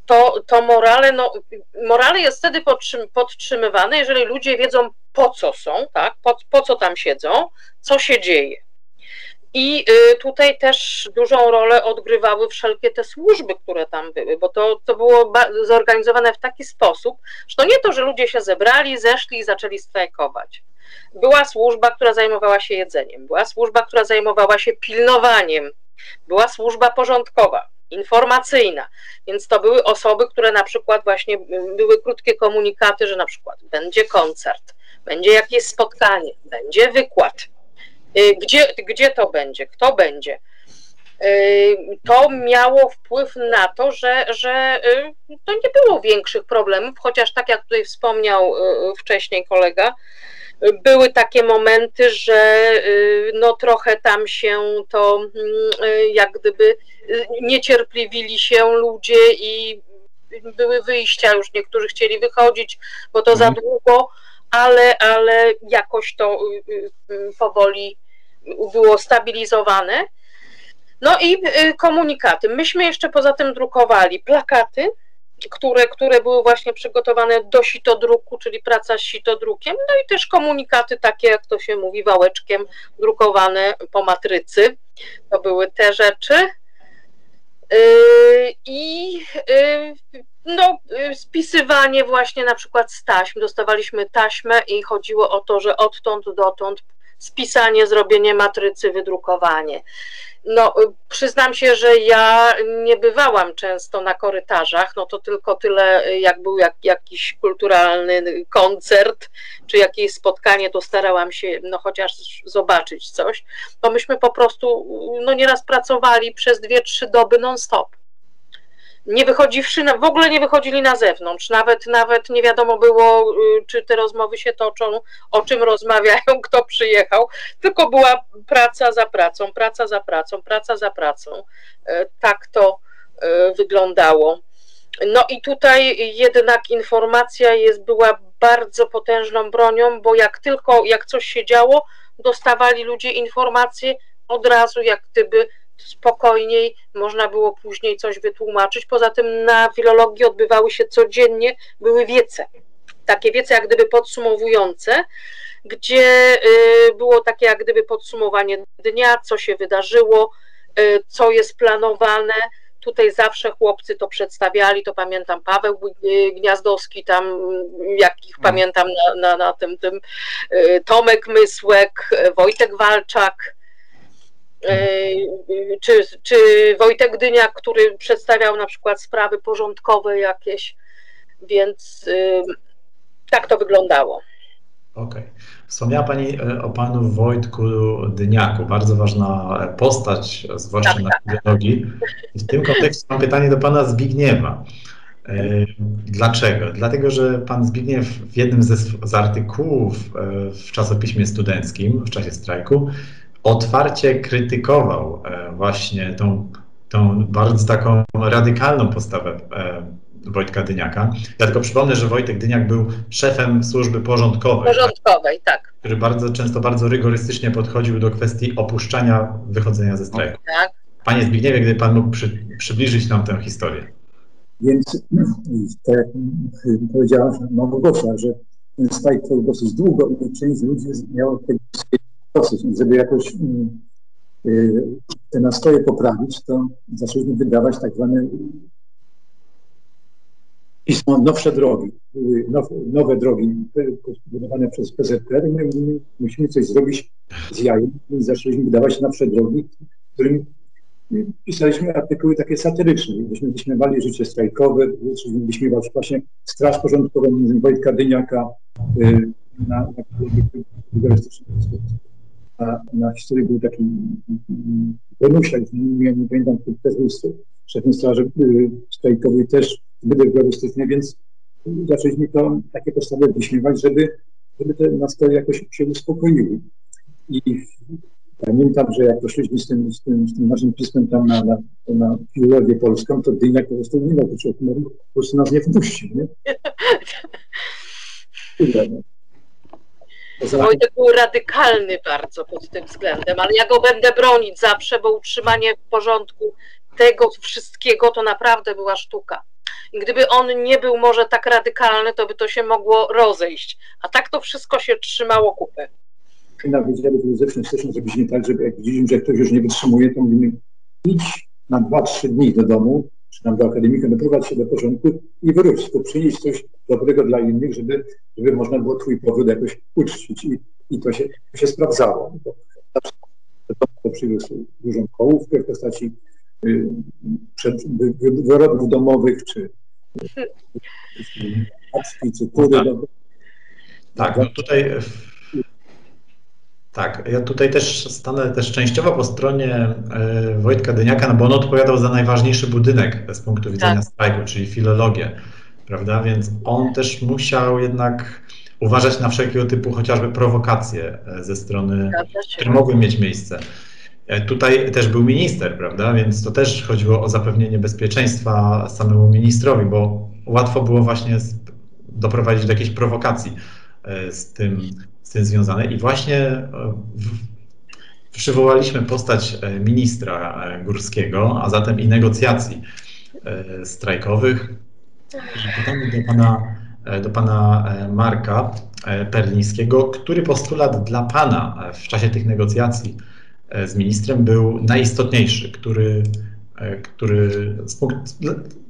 to, to morale, no, morale jest wtedy podtrzymywane, jeżeli ludzie wiedzą po co są, tak, po, po co tam siedzą, co się dzieje. I y, tutaj też dużą rolę odgrywały wszelkie te służby, które tam były, bo to, to było zorganizowane w taki sposób, że to nie to, że ludzie się zebrali, zeszli i zaczęli strajkować. Była służba, która zajmowała się jedzeniem, była służba, która zajmowała się pilnowaniem, była służba porządkowa, informacyjna. Więc to były osoby, które na przykład właśnie były krótkie komunikaty, że na przykład będzie koncert, będzie jakieś spotkanie, będzie wykład. Y, gdzie, gdzie to będzie? Kto będzie? Y, to miało wpływ na to, że, że y, to nie było większych problemów, chociaż tak jak tutaj wspomniał wcześniej kolega, były takie momenty, że no trochę tam się to jak gdyby niecierpliwili się ludzie i były wyjścia, już niektórzy chcieli wychodzić, bo to za mhm. długo, ale, ale jakoś to y, y, y, powoli było stabilizowane. No i komunikaty. Myśmy jeszcze poza tym drukowali plakaty, które, które były właśnie przygotowane do sitodruku, czyli praca z sitodrukiem, no i też komunikaty takie, jak to się mówi, wałeczkiem, drukowane po matrycy. To były te rzeczy. Yy, I yy, no, spisywanie właśnie na przykład z taśm. Dostawaliśmy taśmę i chodziło o to, że odtąd dotąd spisanie, zrobienie matrycy, wydrukowanie. No, przyznam się, że ja nie bywałam często na korytarzach, no to tylko tyle, jak był jak, jakiś kulturalny koncert, czy jakieś spotkanie, to starałam się, no chociaż zobaczyć coś. Myśmy po prostu, no nieraz pracowali przez dwie, trzy doby non-stop nie wychodziwszy, w ogóle nie wychodzili na zewnątrz, nawet, nawet nie wiadomo było, y, czy te rozmowy się toczą, o czym rozmawiają, kto przyjechał, tylko była praca za pracą, praca za pracą, praca za pracą. E, tak to e, wyglądało. No i tutaj jednak informacja jest, była bardzo potężną bronią, bo jak tylko, jak coś się działo, dostawali ludzie informacje od razu, jak gdyby spokojniej można było później coś wytłumaczyć. Poza tym na filologii odbywały się codziennie, były wiece, takie wiece jak gdyby podsumowujące, gdzie y, było takie jak gdyby podsumowanie dnia, co się wydarzyło, y, co jest planowane. Tutaj zawsze chłopcy to przedstawiali, to pamiętam Paweł Gniazdowski, tam jakich mm. pamiętam na, na, na tym, tym y, Tomek Mysłek, Wojtek Walczak, czy, czy Wojtek Dyniak, który przedstawiał na przykład sprawy porządkowe jakieś, więc y, tak to wyglądało. Okej. Okay. Wspomniała Pani e, o Panu Wojtku Dyniaku, bardzo ważna postać, zwłaszcza tak, na tak. biologii. I w tym kontekście mam pytanie do Pana Zbigniewa. E, dlaczego? Dlatego, że pan Zbigniew w jednym ze, z artykułów w czasopiśmie studenckim w czasie strajku otwarcie krytykował e, właśnie tą, tą bardzo taką radykalną postawę e, Wojtka Dyniaka. Ja tylko przypomnę, że Wojtek Dyniak był szefem służby porządkowej. Porządkowej, tak. Który bardzo często, bardzo rygorystycznie podchodził do kwestii opuszczania, wychodzenia ze strajku. Tak. Panie Zbigniewie, gdyby Pan mógł przy, przybliżyć nam tę historię. Więc tak jak powiedziała Małgosia, że ten strajk trwał dosyć długo i część ludzi miała tego dosyć. Żeby jakoś mm, y, te nastroje poprawić, to zaczęliśmy wydawać tak zwane pismo Nowsze Drogi, nowe drogi budowane przez PZPR. My musimy coś zrobić z jajem i zaczęliśmy wydawać nowsze drogi. w którym pisaliśmy artykuły takie satyryczne. Byśmy wyśmiewali życie strajkowe, wyśmiewać właśnie Straż Porządkową, Wojtka Dyniaka y, na, na, na, na historii był taki Bonusia, nie, nie pamiętam, który też był szefem Straży y, Strajkowej, też zbyt rygorystyczny, więc zaczęliśmy to takie postawy wyśmiewać, żeby, żeby te nastroje jakoś się uspokoiły. I pamiętam, że jak poszliśmy z tym, z tym, z tym naszym pismem tam na, na, na filologię polską, to Dyniak po prostu nie miał poczucia humoru, po prostu nas nie wpuścił, nie? Tyle, no. Wojtek był radykalny bardzo pod tym względem, ale ja go będę bronić zawsze, bo utrzymanie w porządku tego wszystkiego to naprawdę była sztuka. I gdyby on nie był może tak radykalny, to by to się mogło rozejść. A tak to wszystko się trzymało kupy. Na Wydziale Filozofii chcemy zrobić nie tak, żeby jak widzimy, że ktoś już nie wytrzymuje, to mówimy idź na 2-3 dni do domu, tam do akademika, doprowadź się do porządku i wróć, to przynieść coś dobrego dla innych, żeby, żeby można było twój powód jakoś uczcić. I, i to, się, to się sprawdzało. To przyniósł dużą kołówkę w postaci y, przed, wyrobów domowych, czy paczki, czy kury. Tak, tak no tutaj tak, ja tutaj też stanę też częściowo po stronie e, Wojtka Dyniaka, no bo on odpowiadał za najważniejszy budynek z punktu widzenia tak. strajku, czyli filologię, prawda? Więc on też musiał jednak uważać na wszelkiego typu chociażby prowokacje e, ze strony, które mogły mieć miejsce. E, tutaj też był minister, prawda? Więc to też chodziło o zapewnienie bezpieczeństwa samemu ministrowi, bo łatwo było właśnie doprowadzić do jakiejś prowokacji z tym tym związane. I właśnie e, przywołaliśmy postać e, ministra e, Górskiego, a zatem i negocjacji strajkowych. Pytanie do pana, do pana Marka Perlińskiego, który postulat dla pana w czasie tych negocjacji z ministrem był najistotniejszy, który który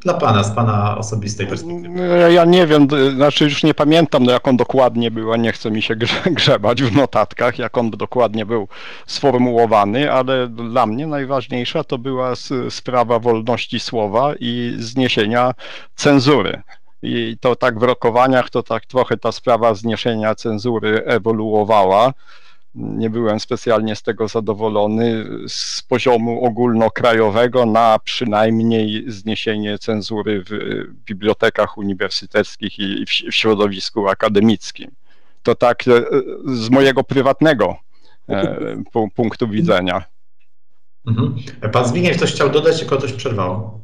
dla Pana, z Pana osobistej perspektywy? Ja nie wiem, znaczy już nie pamiętam, no jak on dokładnie był, a nie chce mi się grzebać w notatkach, jak on dokładnie był sformułowany, ale dla mnie najważniejsza to była sprawa wolności słowa i zniesienia cenzury. I to tak w rokowaniach, to tak trochę ta sprawa zniesienia cenzury ewoluowała nie byłem specjalnie z tego zadowolony z poziomu ogólnokrajowego na przynajmniej zniesienie cenzury w bibliotekach uniwersyteckich i w środowisku akademickim. To tak e, z mojego prywatnego e, punktu widzenia. Mhm. Pan Zbigniew coś chciał dodać, tylko coś przerwało.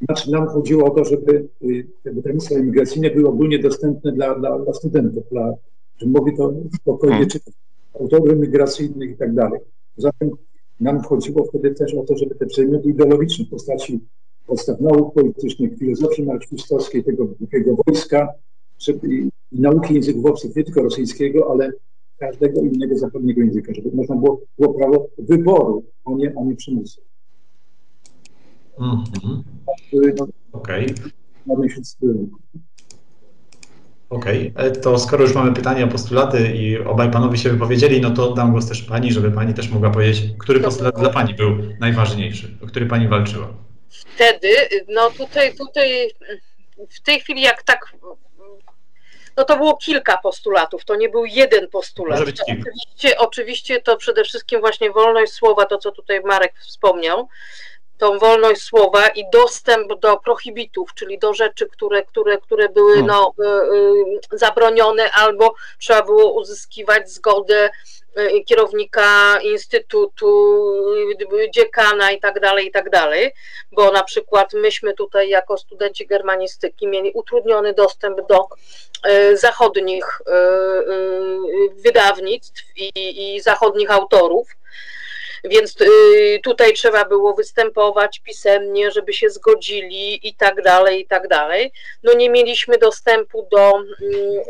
Znaczy nam chodziło o to, żeby y, te wydawnictwa imigracyjne były ogólnie dostępne dla, dla, dla studentów, dla, żeby mogli to spokojnie hmm. czytać autorzy migracyjnych i tak dalej. Zatem nam chodziło wtedy też o to, żeby te przedmioty ideologiczne w postaci podstaw nauk politycznych, filozofii marksistowskiej, tego wielkiego wojska żeby, i nauki języków obcych, nie tylko rosyjskiego, ale każdego innego zachodniego języka, żeby można było, było prawo wyboru, a nie, a nie przymusu. Mm -hmm. Okej. Okay. Okej, okay. E, to skoro już mamy pytania o postulaty i obaj panowie się wypowiedzieli, no to dam głos też pani, żeby pani też mogła powiedzieć, który postulat dla pani był najważniejszy, o który pani walczyła. Wtedy, no tutaj, tutaj w tej chwili jak tak, no to było kilka postulatów, to nie był jeden postulat. Może być kilka. Oczywiście, oczywiście to przede wszystkim właśnie wolność słowa, to co tutaj Marek wspomniał, tą wolność słowa i dostęp do prohibitów, czyli do rzeczy, które, które, które były hmm. no, y, y, zabronione albo trzeba było uzyskiwać zgodę y, kierownika instytutu, dziekana i tak dalej, i tak dalej, bo na przykład myśmy tutaj jako studenci germanistyki mieli utrudniony dostęp do zachodnich wydawnictw i, i zachodnich autorów, więc y, tutaj trzeba było występować pisemnie, żeby się zgodzili i tak dalej, i tak dalej. No nie mieliśmy dostępu do, mm,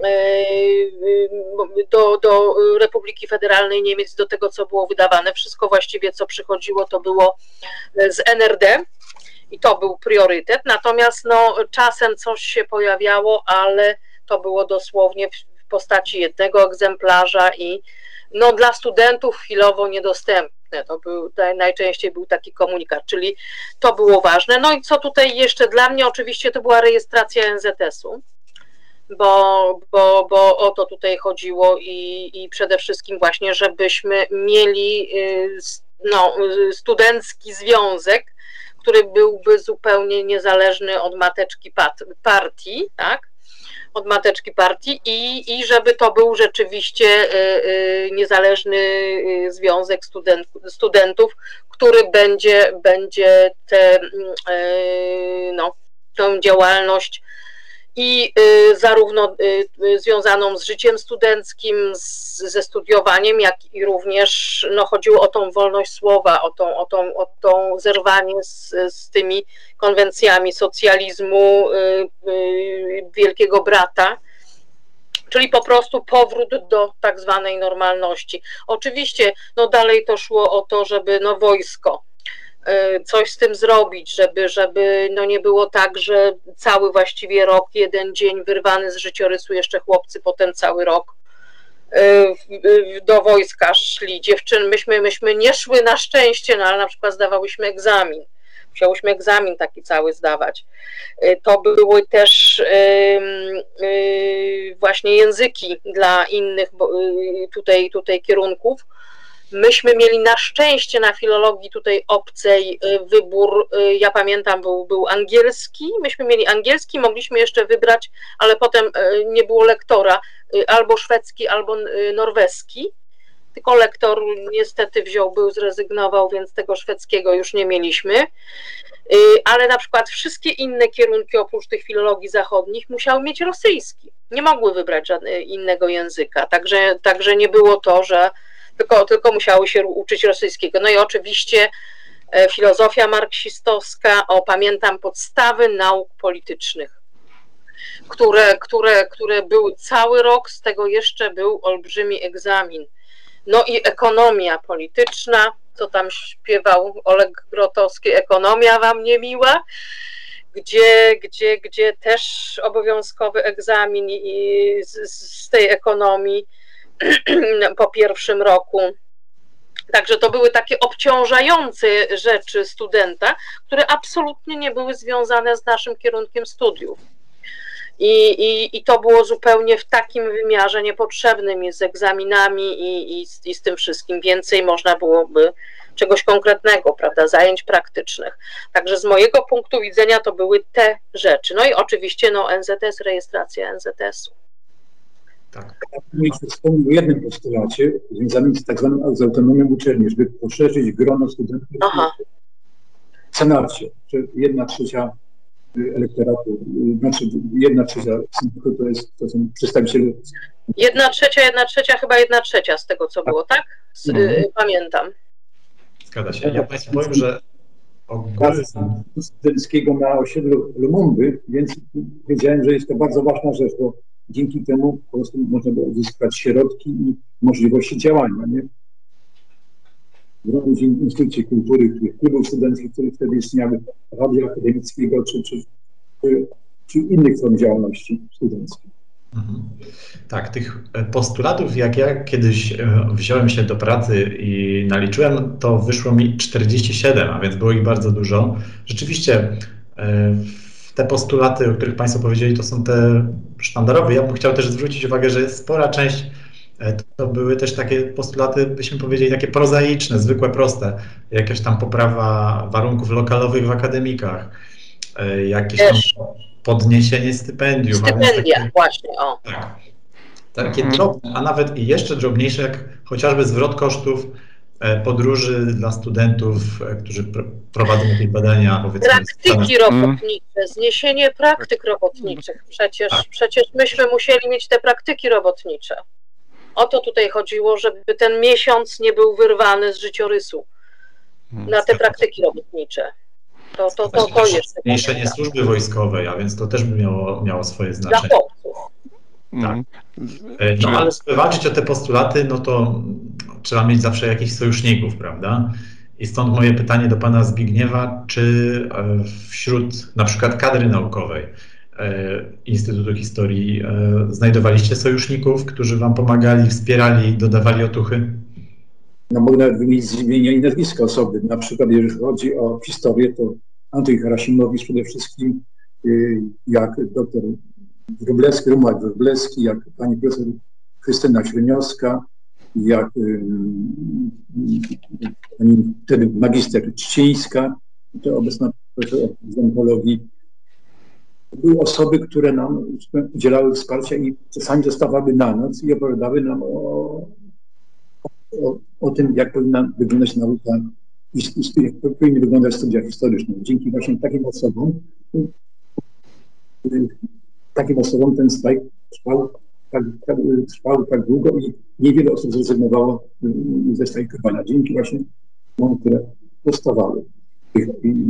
y, do, do Republiki Federalnej Niemiec, do tego, co było wydawane. Wszystko właściwie, co przychodziło, to było z NRD i to był priorytet. Natomiast no, czasem coś się pojawiało, ale to było dosłownie w postaci jednego egzemplarza i no, dla studentów chwilowo niedostępne. Piękne. To był, najczęściej był taki komunikat, czyli to było ważne. No i co tutaj jeszcze dla mnie, oczywiście to była rejestracja NZS-u, bo, bo, bo o to tutaj chodziło i, i przede wszystkim właśnie, żebyśmy mieli y, no, studencki związek, który byłby zupełnie niezależny od mateczki partii, tak? Od mateczki partii i, i żeby to był rzeczywiście y, y, niezależny y, związek student, studentów, który będzie, będzie tę no, tą działalność i zarówno związaną z życiem studenckim, z, ze studiowaniem, jak i również no, chodziło o tą wolność słowa, o tą, o tą, o tą zerwanie z, z tymi konwencjami socjalizmu Wielkiego Brata czyli po prostu powrót do tak zwanej normalności. Oczywiście, no dalej to szło o to, żeby no wojsko, E, coś z tym zrobić, żeby, żeby no nie było tak, że cały właściwie rok, jeden dzień wyrwany z życiorysu, jeszcze chłopcy potem cały rok do wojska szli. Dziewczyny, myśmy, myśmy nie szły na szczęście, no ale na przykład zdawałyśmy egzamin. Musiałyśmy egzamin taki cały zdawać. E, to były też właśnie języki dla innych tutaj, tutaj kierunków Myśmy mieli na szczęście na filologii tutaj obcej y, wybór, y, ja pamiętam, był, był angielski. Myśmy mieli angielski, mogliśmy jeszcze wybrać, ale potem y, nie było lektora, albo szwedzki, albo norweski. Tylko lektor niestety wziął, był, zrezygnował, więc tego szwedzkiego już nie mieliśmy. Ale na przykład wszystkie inne kierunki oprócz tych filologii zachodnich musiały mieć rosyjski. Nie mogły wybrać żadnego innego języka. Także, także nie było to, że tylko, tylko musiały się uczyć rosyjskiego. No i oczywiście e, filozofia marksistowska, o pamiętam podstawy nauk politycznych, które, które, które były cały rok, z tego jeszcze był olbrzymi egzamin. No i ekonomia polityczna, co tam śpiewał Oleg Grotowski, ekonomia wam nie miła, gdzie, gdzie, gdzie też obowiązkowy egzamin z, z tej ekonomii po pierwszym roku. Także to były takie obciążające rzeczy studenta, które absolutnie nie były związane z naszym kierunkiem studiów. I, i, i to było zupełnie w takim wymiarze niepotrzebnym z egzaminami i, i, z, i z tym wszystkim. Więcej można byłoby czegoś konkretnego, prawda, zajęć praktycznych. Także z mojego punktu widzenia to były te rzeczy. No i oczywiście no, NZS, rejestracja NZS-u. Tak. Jeszcze wspomniał o jednym postulacie związanym z tak zwaną z autonomią uczelni, żeby poszerzyć grono studentów Aha. w Senacie, że jedna trzecia elektoratu, y, znaczy jedna trzecia to, jest, to są przedstawiciele. Jedna trzecia, jedna trzecia, chyba jedna trzecia z tego, co było, tak? Z, mhm. Pamiętam. Zgadza się. Ja Państwu powiem, że ogólnie... studenckiego na osiedlu Lumumby, więc wiedziałem, że jest to bardzo ważna rzecz, bo dzięki temu po prostu można było uzyskać środki i możliwości działania. Nie? W Instytucie Kultury, klubów studenckich, które wtedy istniały, radia akademickiego czy, czy, czy, czy innych form działalności studenckiej. Mhm. Tak, tych postulatów, jak ja kiedyś e, wziąłem się do pracy i naliczyłem, to wyszło mi 47, a więc było ich bardzo dużo. Rzeczywiście e, te postulaty, o których Państwo powiedzieli, to są te sztandarowe. Ja bym chciał też zwrócić uwagę, że spora część to były też takie postulaty, byśmy powiedzieli, takie prozaiczne, zwykłe, proste. Jakaś tam poprawa warunków lokalowych w akademikach, e, jakieś tam podniesienie stypendium. Stypendia, takie, właśnie, o. Tak, takie drobne, a nawet i jeszcze drobniejsze, jak chociażby zwrot kosztów E, podróży dla studentów, e, którzy prowadzą jakieś badania. Praktyki robotnicze, zniesienie praktyk robotniczych. Przecież, tak. przecież myśmy musieli mieć te praktyki robotnicze. O to tutaj chodziło, żeby ten miesiąc nie był wyrwany z życiorysu hmm. na te praktyki robotnicze. To, to, to, to jest. Zmniejszenie służby wojskowej, a więc to też by miało, miało swoje znaczenie. Dla chłopców. Tak. E, no ale żeby walczyć o te postulaty, no to trzeba mieć zawsze jakichś sojuszników, prawda? I stąd moje pytanie do pana Zbigniewa, czy e, wśród na przykład kadry naukowej Instytutu Historii znajdowaliście sojuszników, którzy wam pomagali, wspierali, dodawali otuchy? no mogę nawet wymienić imienia i nazwiska osoby. Na przykład, jeżeli chodzi o historię, to Andrzej Harasimowicz przede wszystkim, y, jak doktor Wróblewski, Romuald Wróblewski, jak pani profesor Krystyna Śreniowska, jak y, pani wtedy magister Czcińska, to obecna profesor z onkologii. Były osoby, które nam udzielały wsparcia i czasami zostawały na noc i opowiadały nam o, o, o tym, jak powinna wyglądać nauka i jak powinny wyglądać studia historyczne. Dzięki właśnie takim osobom, takim osobom ten strajk trwał tak, tak, trwał tak długo i niewiele osób zrezygnowało y, ze strajkowania. Dzięki właśnie tym, które powstawały.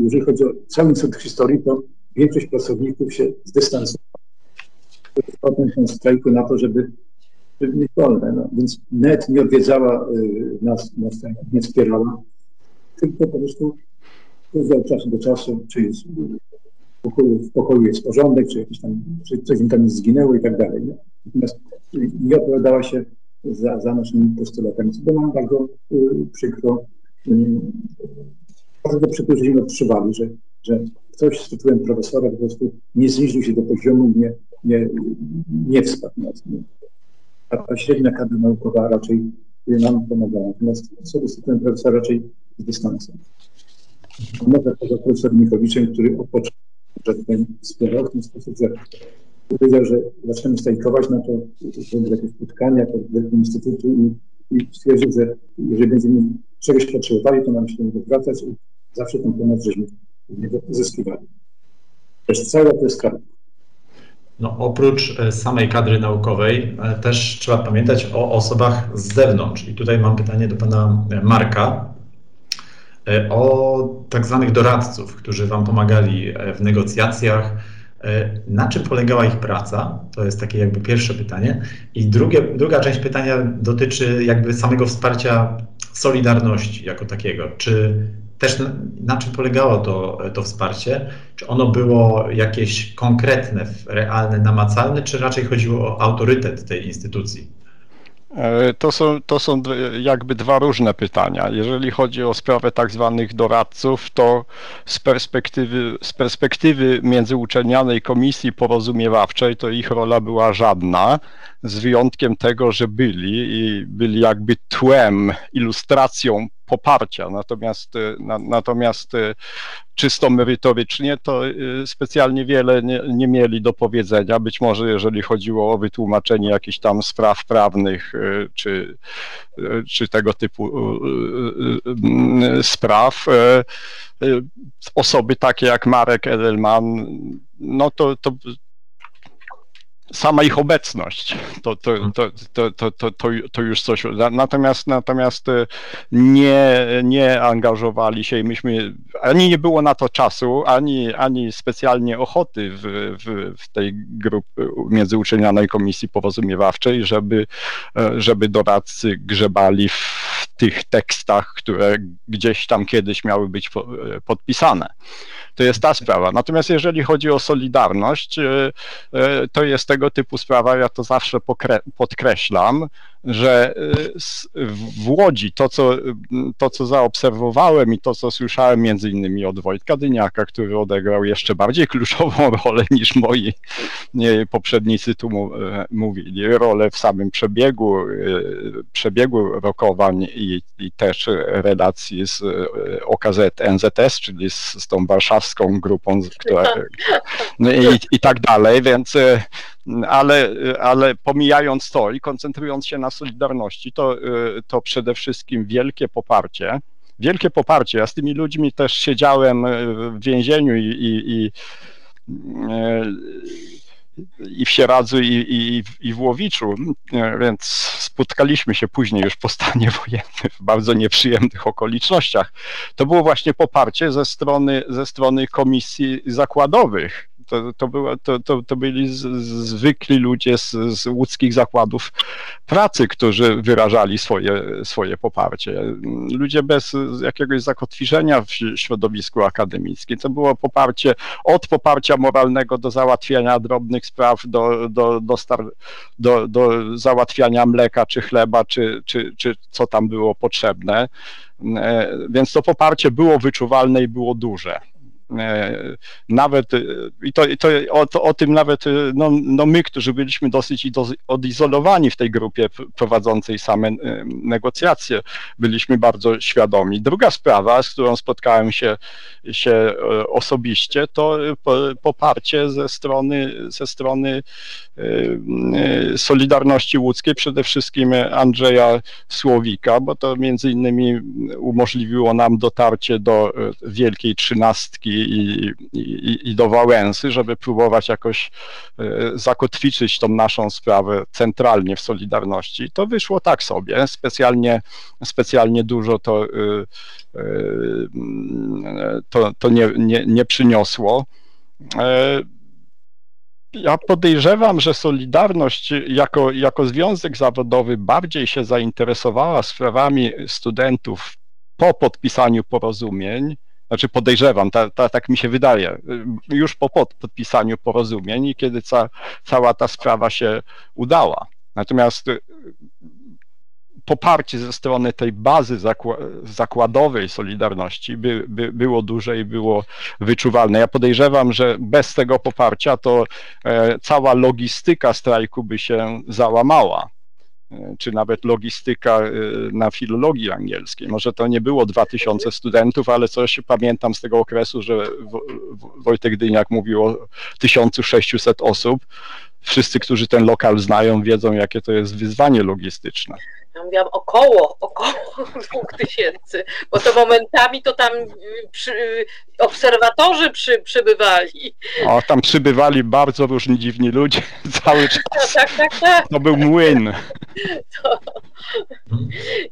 Jeżeli chodzi o cały cykl historii, to większość pracowników się zdystansowała od strajku na to, żeby nie wolne. No, więc net nie odwiedzała y, nas, nie wspierała, tylko po prostu od czasu do czasu, czy jest w pokoju, w pokoju jest porządek, czy jakieś tam, czy coś im tam zginęło i tak dalej. Nie? Natomiast nie opowiadała się za, za naszymi postulatami, co było nam bardzo y, przykro. Y, bardzo przykro, że nie odczuwali, że, że ktoś z tytułem profesora po prostu nie zniżył się do poziomu, nie, nie, nie. Nie a ta średnia kadra naukowa raczej nam pomagała. Natomiast osoby z tym profesora raczej z dystansem. Może poza profesor Michowiczem, który od początku, wspierał w ten sposób, że powiedział, że zaczniemy strajkować, no to będzie jakieś spotkania pod Wielkim Instytutu i, i stwierdził, że jeżeli będziemy czegoś potrzebowali, to nam się nie wracać i zawsze tę pomoc żeśmy uzyskiwali. Też cała to jest kadra. No, oprócz e, samej kadry naukowej e, też trzeba pamiętać o osobach z zewnątrz. I tutaj mam pytanie do pana e, Marka o tak zwanych doradców, którzy wam pomagali w negocjacjach. Na czym polegała ich praca? To jest takie jakby pierwsze pytanie. I drugie, druga część pytania dotyczy jakby samego wsparcia Solidarności jako takiego. Czy też na, na, czym polegało to, to wsparcie? Czy ono było jakieś konkretne, realne, namacalne, czy raczej chodziło o autorytet tej instytucji? E, to są, to są jakby dwa różne pytania. Jeżeli chodzi o sprawę tak zwanych doradców, to z perspektywy, z perspektywy międzyuczelnianej komisji porozumiewawczej to ich rola była żadna, z wyjątkiem tego, że byli i byli jakby tłem, ilustracją poparcia. Natomiast, y, na, natomiast y, czysto merytorycznie to y, specjalnie wiele nie, nie, mieli do powiedzenia. Być może jeżeli chodziło o wytłumaczenie jakichś tam spraw prawnych czy, czy tego typu spraw, osoby takie jak Marek Edelman, no to, to sama ich obecność, to, mhm. to, to, to, to, to, to, już coś. Natomiast natomiast y, nie, nie angażowali się i myśmy, ani nie było na to czasu, ani, ani specjalnie ochoty w, w, w tej grupy międzyuczelnianej komisji porozumiewawczej, żeby, e, żeby doradcy grzebali w tych tekstach, które gdzieś tam kiedyś miały być e, podpisane. To jest ta sprawa. Natomiast jeżeli chodzi o Solidarność, to jest tego typu sprawa, ja to zawsze podkreślam, że y, w Łodzi to co, to, co zaobserwowałem i to, co słyszałem między innymi od Wojtka Dyniaka, który odegrał jeszcze bardziej kluczową rolę niż moi poprzednicy tu mówili, rolę w samym przebiegu, przebiegu rokowań i, i też relacji z OKZ NZS, czyli z, z tą warszawską grupą, która, i, i tak dalej, więc ale, ale pomijając to i koncentrując się na Solidarności, to, to przede wszystkim wielkie poparcie. Wielkie poparcie. Ja z tymi ludźmi też siedziałem w więzieniu i, i, i i w Sieradzu, i, i, i w Łowiczu, więc spotkaliśmy się później już po stanie wojennym w bardzo nieprzyjemnych okolicznościach. To było właśnie poparcie ze strony, ze strony komisji zakładowych, To, to, było, to, to, to byli z, zwykli ludzie z, z łódzkich zakładów pracy, którzy wyrażali swoje, swoje poparcie. Ludzie bez jakiegoś zakotwiczenia w środowisku akademickim. To było poparcie od poparcia moralnego do załatwiania drobnych spraw, do, do, do, star, do, do załatwiania mleka czy chleba, czy, czy, czy co tam było potrzebne. E, więc to poparcie było wyczuwalne i było duże. E, nawet e, i to, to o, to, o tym nawet no, no my, którzy byliśmy dosyć odizolowani w tej grupie prowadzącej same negocjacje, byliśmy bardzo świadomi. Druga sprawa, z którą spotkałem się, się osobiście, to poparcie ze strony, ze strony Solidarności Łódzkiej, przede wszystkim Andrzeja Słowika, bo to między innymi umożliwiło nam dotarcie do Wielkiej Trzynastki i, i, i do Wałęsy, żeby próbować jakoś e, zakotwiczyć tą naszą sprawę centralnie w Solidarności. To wyszło tak sobie, specjalnie, specjalnie dużo to, e, e, to, to nie, nie, nie przyniosło. Ja podejrzewam, że Solidarność jako, jako związek zawodowy bardziej się zainteresowała sprawami studentów po podpisaniu porozumień, znaczy podejrzewam, ta, ta, tak mi się wydaje, już po podpisaniu porozumień i kiedy ca, cała ta sprawa się udała. Natomiast y, poparcie ze strony tej bazy zakładowej Solidarności by, by, było duże i było wyczuwalne. Ja podejrzewam, że bez tego poparcia to e, cała logistyka strajku by się załamała czy nawet logistyka y, na filologii angielskiej. Może to nie było 2000 studentów, ale coś pamiętam z tego okresu, że Wojtek Dyniak mówił o 1600 osób. Wszyscy, którzy ten lokal znają, wiedzą, jakie to jest wyzwanie logistyczne. Ja mówiłam około, około dwóch tysięcy, bo to momentami to tam y, przy, y, obserwatorzy przy, przybywali. O, tam przybywali bardzo różni dziwni ludzie cały czas. No, tak, tak, tak. To był młyn. To...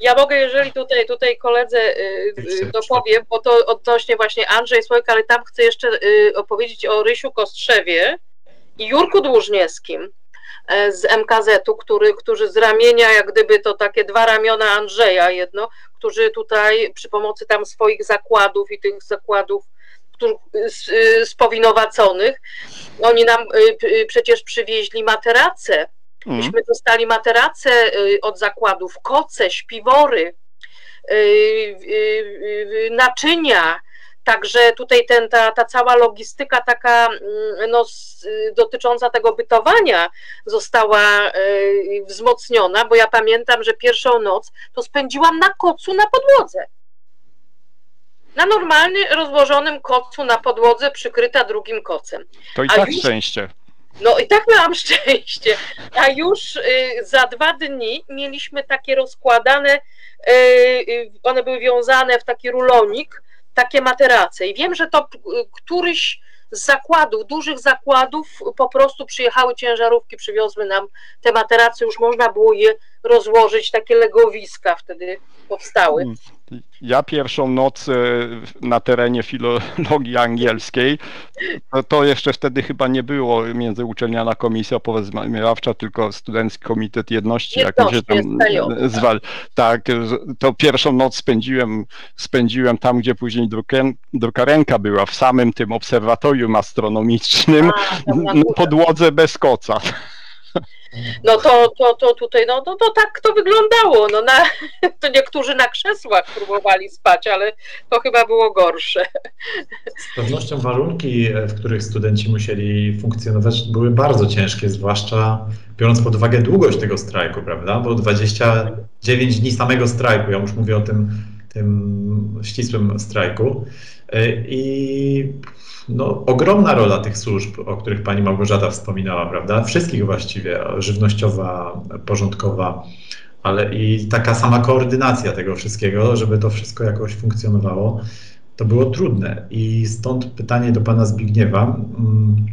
Ja mogę, jeżeli tutaj, tutaj koledze y, dopowiem, bo to odnośnie właśnie Andrzej Słojka, ale tam chcę jeszcze opowiedzieć o Rysiu Kostrzewie i Jurku Dłużniewskim z MKZ-u, który, którzy z ramienia, jak gdyby to takie dwa ramiona Andrzeja jedno, którzy tutaj przy pomocy tam swoich zakładów i tych zakładów spowinowaconych, oni nam y, y, przecież przywieźli materace. Mhm. Myśmy dostali materace y, od zakładów, koce, śpiwory, naczynia, Także tutaj ten, ta, ta cała logistyka taka mm, no, dotycząca tego bytowania została y, wzmocniona, bo ja pamiętam, że pierwszą noc to spędziłam na kocu na podłodze. Na normalnie rozłożonym kocu na podłodze, przykryta drugim kocem. To i A tak już, szczęście. No i tak miałam szczęście. A już y, za dwa dni mieliśmy takie rozkładane, y, y one były wiązane w taki rulonik, takie materace. I wiem, że to któryś z zakładów, dużych zakładów, po prostu przyjechały ciężarówki, przywiozły nam te materace, już można było je rozłożyć, takie legowiska wtedy powstały. Ja pierwszą noc e, na terenie filologii angielskiej, to, to jeszcze wtedy chyba nie było między uczelniana komisja porozmawiawcza, tylko Studencki Komitet Jedności, jak się tam zwal. Tak, to pierwszą noc spędziłem, spędziłem tam, gdzie później drukarenka była, w samym tym obserwatorium astronomicznym, A, na podłodze bez koca. No to, to, to tutaj, no, no to tak to wyglądało. No na, to niektórzy na krzesłach próbowali spać, ale to chyba było gorsze. Z pewnością warunki, w których studenci musieli funkcjonować, były bardzo ciężkie, zwłaszcza biorąc pod uwagę długość tego strajku, prawda? Bo 29 dni samego strajku, ja już mówię o tym, tym ścisłym strajku. I no, ogromna rola tych służb, o których pani Małgorzata wspominała, prawda? Wszystkich właściwie, żywnościowa, porządkowa, ale i taka sama koordynacja tego wszystkiego, żeby to wszystko jakoś funkcjonowało, to było trudne. I stąd pytanie do pana Zbigniewa, mm,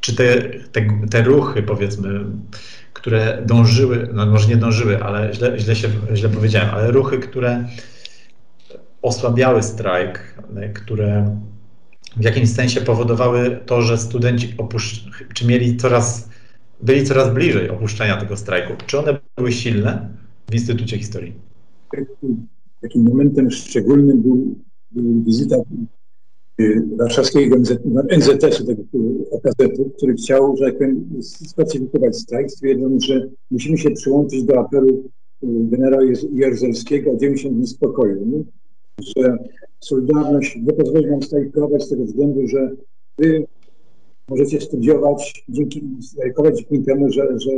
czy te, te, te ruchy, powiedzmy, które dążyły, no może nie dążyły, ale źle, źle, się, źle powiedziałem, ale ruchy, które osłabiały strajk, które w jakimś sensie powodowały to, że studenci opuszcz... czy mieli coraz, byli coraz bliżej opuszczenia tego strajku. Czy one były silne w Instytucie Historii? Takim momentem szczególnym był, był wizyta y, warszawskiego NZS-u, tego który chciał, że tak powiem, specyfikować strajk, stwierdząc, że musimy się przyłączyć do apelu y, generała Jaruzelskiego o 90 dni spokoju. Że Solidarność nie pozwoli nam strajkować z tego względu, że wy możecie studiować dzięki, strajkować dzięki temu, że, że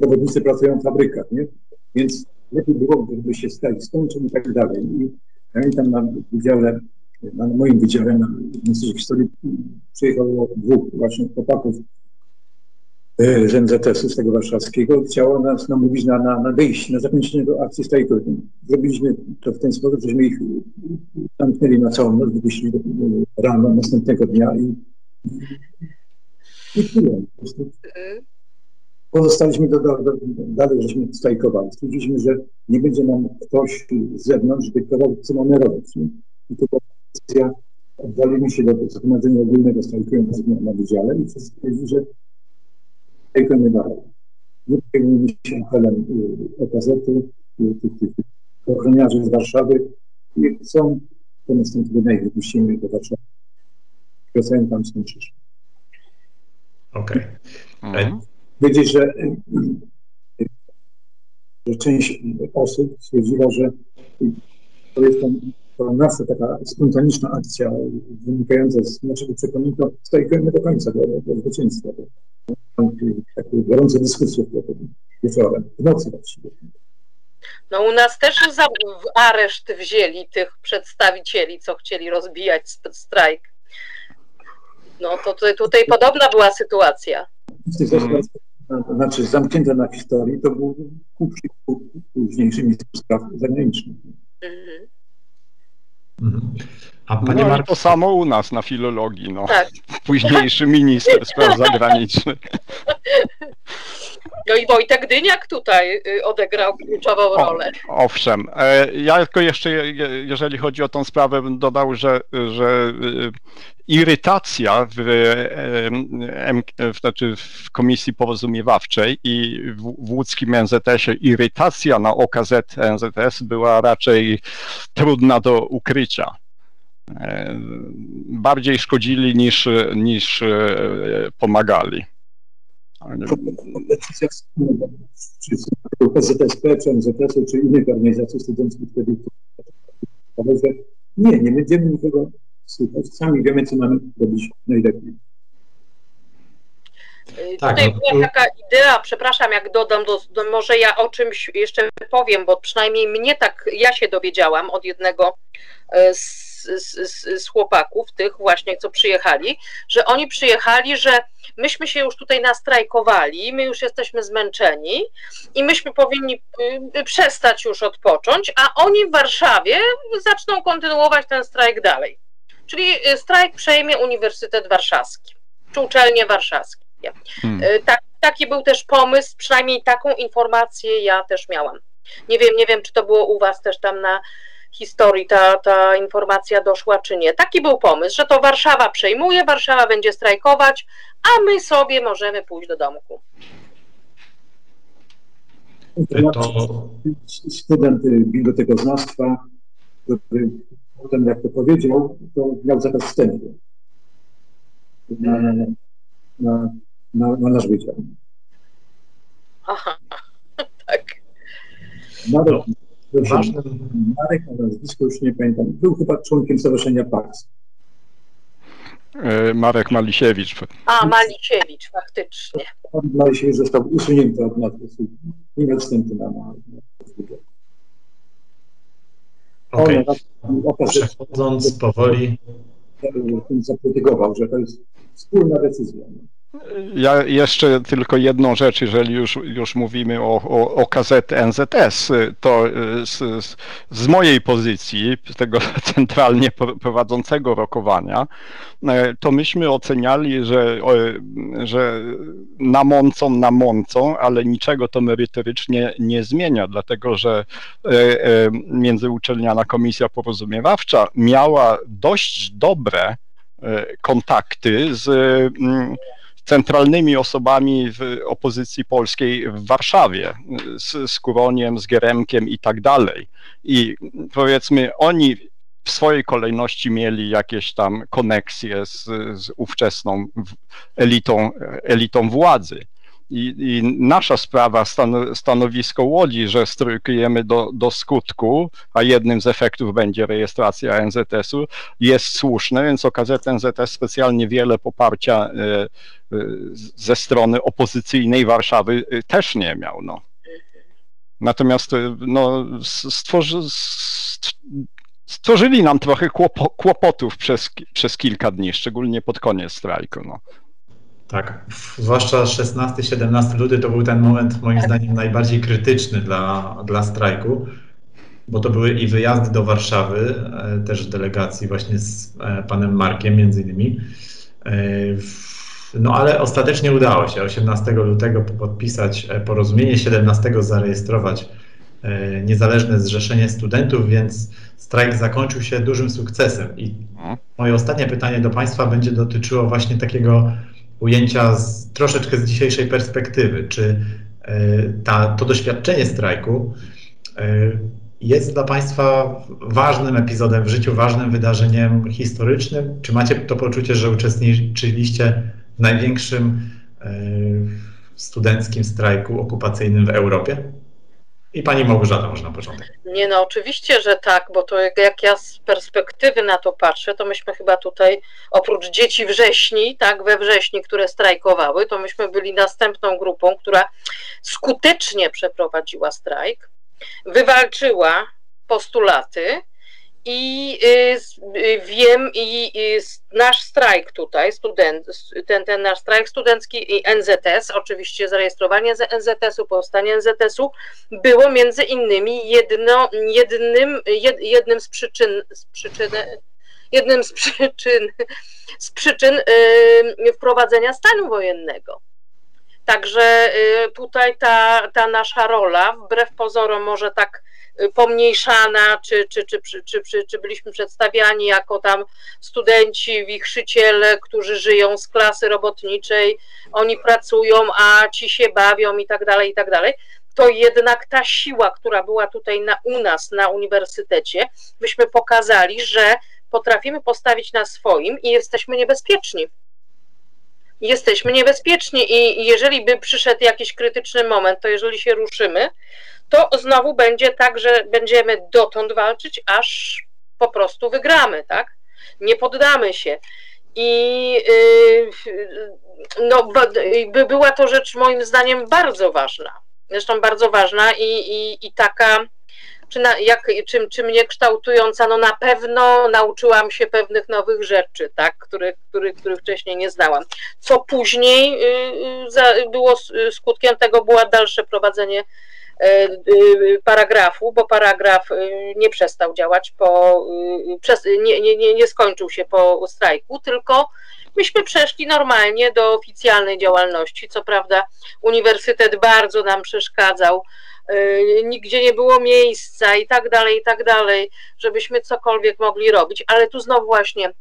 robotnicy pracują w fabrykach, nie? Więc lepiej byłoby, gdyby się strajk skończył i tak dalej. I pamiętam na wydziale, na moim wydziale na Instytucie Historii przyjechało dwóch właśnie chłopaków z NZS-u, z tego warszawskiego, chciało nas namówić na, na, na wyjście, na zakończenie akcji strajkowej. Zrobiliśmy to w ten sposób, żeśmy ich zamknęli na całą noc, wypuścili rano następnego dnia i, i tyle. Pozostaliśmy do, do, do, dalej, żeśmy strajkowali. Stwierdziliśmy, że nie będzie nam ktoś z zewnątrz dyktował, co mamy robić. I to była decyzja, oddalimy się do zgromadzenia ogólnego strajkującego na, na wydziale i stwierdzili, że nie dalej. Nie przejmujemy się apelem OKZ-u, tych ochroniarzy z Warszawy. Nie chcą, to następnego dnia ich wypuścimy do Warszawy. Wracają tam, skąd przyszli. Okej. Okay. Mhm. Wiedzieć, że, że część osób stwierdziła, że to jest to nasza taka spontaniczna akcja wynikająca z naszego przekonania, to stajemy do końca, do, do zwycięstwa takie gorące dyskusje wieczorem, w nocy właściwie. No u nas też za, w areszt wzięli tych przedstawicieli, co chcieli rozbijać strajk. No to tutaj, tutaj podobna była sytuacja. Mhm. Znaczy zamknięte na historii to był późniejszy minister spraw zagranicznych. Mhm. Mhm. A panie no, Marku... to samo u nas na filologii, no. Tak. Późniejszy minister spraw zagranicznych. No i Wojtek Dyniak tutaj y, odegrał kluczową rolę. O, owszem. E, ja tylko jeszcze, jeżeli chodzi o tą sprawę, bym dodał, że, że y, irytacja w, w, znaczy w Komisji Porozumiewawczej i w, w łódzkim NZS-ie, irytacja na OKZ NZS była raczej trudna do ukrycia. E, bardziej szkodzili niż, niż e, pomagali. Decyzja czy PZSP, czy innych organizacji studenckich wtedy że nie, nie będziemy nikogo słuchać. Sami wiemy, co mamy robić najlepiej. Tak, Tutaj no, była taka idea, przepraszam, jak dodam, do, do, może ja o czymś jeszcze powiem, bo przynajmniej mnie tak, ja się dowiedziałam od jednego e, z z, z, z chłopaków, tych właśnie, co przyjechali, że oni przyjechali, że myśmy się już tutaj nastrajkowali, my już jesteśmy zmęczeni i myśmy powinni y, przestać już odpocząć, a oni w Warszawie zaczną kontynuować ten strajk dalej. Czyli y, strajk przejmie Uniwersytet Warszawski, czy uczelnie warszawskie. Hmm. Y, tak, taki był też pomysł, przynajmniej taką informację ja też miałam. Nie wiem, nie wiem, czy to było u Was też tam na historii ta, ta informacja doszła, czy nie. Taki był pomysł, że to Warszawa przejmuje, Warszawa będzie strajkować, a my sobie możemy pójść do domku. To... Student bibliotekoznawstwa, który potem, jak to powiedział, to miał zakaz wstępu na, na, na, na, na nasz wydział. Aha, tak. Nawet, Ważnym... Marek na nazwisko już nie pamiętam. Był chyba członkiem Stowarzyszenia PAX. E, Marek Malisiewicz. A, Malisiewicz, faktycznie. Pan Malisiewicz został usunięty od nas. Nie miał wstępu na. Okay. Przechodząc powoli. Zaprotegował, że to jest wspólna decyzja. Ja jeszcze tylko jedną rzecz, jeżeli już, już mówimy o, o, o NZS, to z, z mojej pozycji, tego centralnie prowadzącego rokowania, to myśmy oceniali, że, że namącą, namącą, ale niczego to merytorycznie nie zmienia, dlatego że e, e, międzyuczelniana komisja porozumiewawcza miała dość dobre kontakty z mm, centralnymi osobami w opozycji polskiej w Warszawie, z, z Kuroniem, z Geremkiem i tak dalej. I powiedzmy, oni w swojej kolejności mieli jakieś tam koneksje z, z ówczesną elitą, elitą władzy. I, I, nasza sprawa, stan, stanowisko Łodzi, że strykujemy do, do skutku, a jednym z efektów będzie rejestracja NZS-u, jest słuszne, więc OKZ NZS specjalnie wiele poparcia e, e, ze strony opozycyjnej Warszawy e, też nie miał. No. Natomiast no, stworzy, stworzyli nam trochę kłopotów przez, przez kilka dni, szczególnie pod koniec strajku. No. Tak, zwłaszcza 16-17 luty to był ten moment moim zdaniem najbardziej krytyczny dla, dla strajku, bo to były i wyjazdy do Warszawy, e, też delegacji właśnie z e, panem Markiem między innymi. E, no ale ostatecznie udało się 18 lutego podpisać porozumienie, 17 zarejestrować niezależne zrzeszenie studentów, więc strajk zakończył się dużym sukcesem. I mhm. moje ostatnie pytanie do Państwa będzie dotyczyło właśnie takiego ujęcia z, troszeczkę z dzisiejszej perspektywy. Czy e, ta, to doświadczenie strajku e, jest dla Państwa ważnym epizodem w życiu, ważnym wydarzeniem historycznym? Czy macie to poczucie, że uczestniczyliście w największym e, studenckim strajku okupacyjnym w Europie? I pani Małgorzata może na początek. Nie no, oczywiście, że tak, bo to jak ja z perspektywy na to patrzę, to myśmy chyba tutaj, oprócz dzieci wrześni, tak, we wrześni, które strajkowały, to myśmy byli następną grupą, która skutecznie przeprowadziła strajk, wywalczyła postulaty, i y, y, wiem, i nasz strajk tutaj, student, ten, ten nasz strajk studencki i NZS, oczywiście zarejestrowanie NZS-u, powstanie NZS-u, było między innymi jedno, jednym, jed, jednym z przyczyn, z przyczyn jednym z przyczyn, z przyczyn wprowadzenia stanu wojennego. Także tutaj ta, ta nasza rola, wbrew pozorom może tak pomniejszana, czy, czy, czy, czy, czy, czy byliśmy przedstawiani jako tam studenci, wichrzyciele, którzy żyją z klasy robotniczej, oni pracują, a ci się bawią i tak dalej, i tak dalej to jednak ta siła, która była tutaj na, u nas na uniwersytecie, byśmy pokazali, że potrafimy postawić na swoim i jesteśmy niebezpieczni. Jesteśmy niebezpieczni i jeżeli by przyszedł jakiś krytyczny moment, to jeżeli się ruszymy, to znowu będzie tak, że będziemy dotąd walczyć, aż po prostu wygramy, tak? Nie poddamy się. I yy, no, by była to rzecz moim zdaniem bardzo ważna. Zresztą bardzo ważna i, i, i taka, czy, na, jak, czy, czy mnie kształtująca, no na pewno nauczyłam się pewnych nowych rzeczy, tak, których, których, których wcześniej nie znałam. Co później yy, było skutkiem tego było dalsze prowadzenie paragrafu, bo paragraf e, nie przestał działać po, nie, nie, nie, nie skończył się po strajku, tylko myśmy przeszli normalnie do oficjalnej działalności. Co prawda, uniwersytet bardzo nam przeszkadzał, nigdzie nie było miejsca i tak dalej, i tak dalej, żebyśmy cokolwiek mogli robić, ale tu znowu właśnie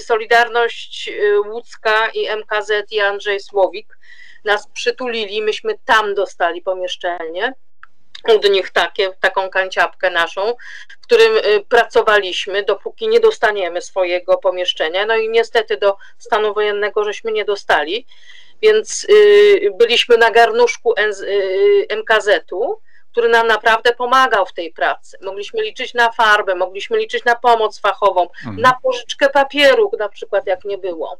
Solidarność Łódzka i MKZ i Andrzej Słowik nas przytulili, myśmy tam dostali pomieszczenie od nich takie, taką kanciapkę naszą, w którym y, pracowaliśmy, dopóki nie dostaniemy swojego pomieszczenia. No i niestety do stanu wojennego żeśmy nie dostali, więc y, byliśmy na garnuszku y, MKZ-u, który nam naprawdę pomagał w tej pracy. Mogliśmy liczyć na farbę, mogliśmy liczyć na pomoc fachową, mhm. na pożyczkę papieru, na przykład jak nie było.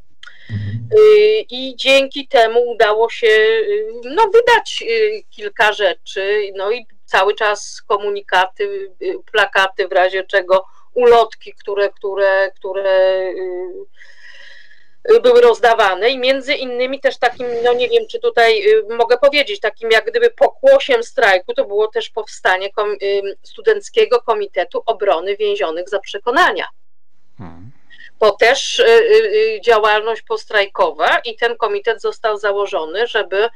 Y, I dzięki temu udało się y, no, wydać y, kilka rzeczy, no i cały czas komunikaty, plakaty w razie czego, ulotki, które, które, które były rozdawane i między innymi też takim, no nie wiem, czy tutaj mogę powiedzieć, takim jak gdyby pokłosiem strajku to było też powstanie kom, Studenckiego Komitetu Obrony Więzionych za Przekonania. Hmm bo też y, y, y, działalność postrajkowa i ten komitet został założony, żeby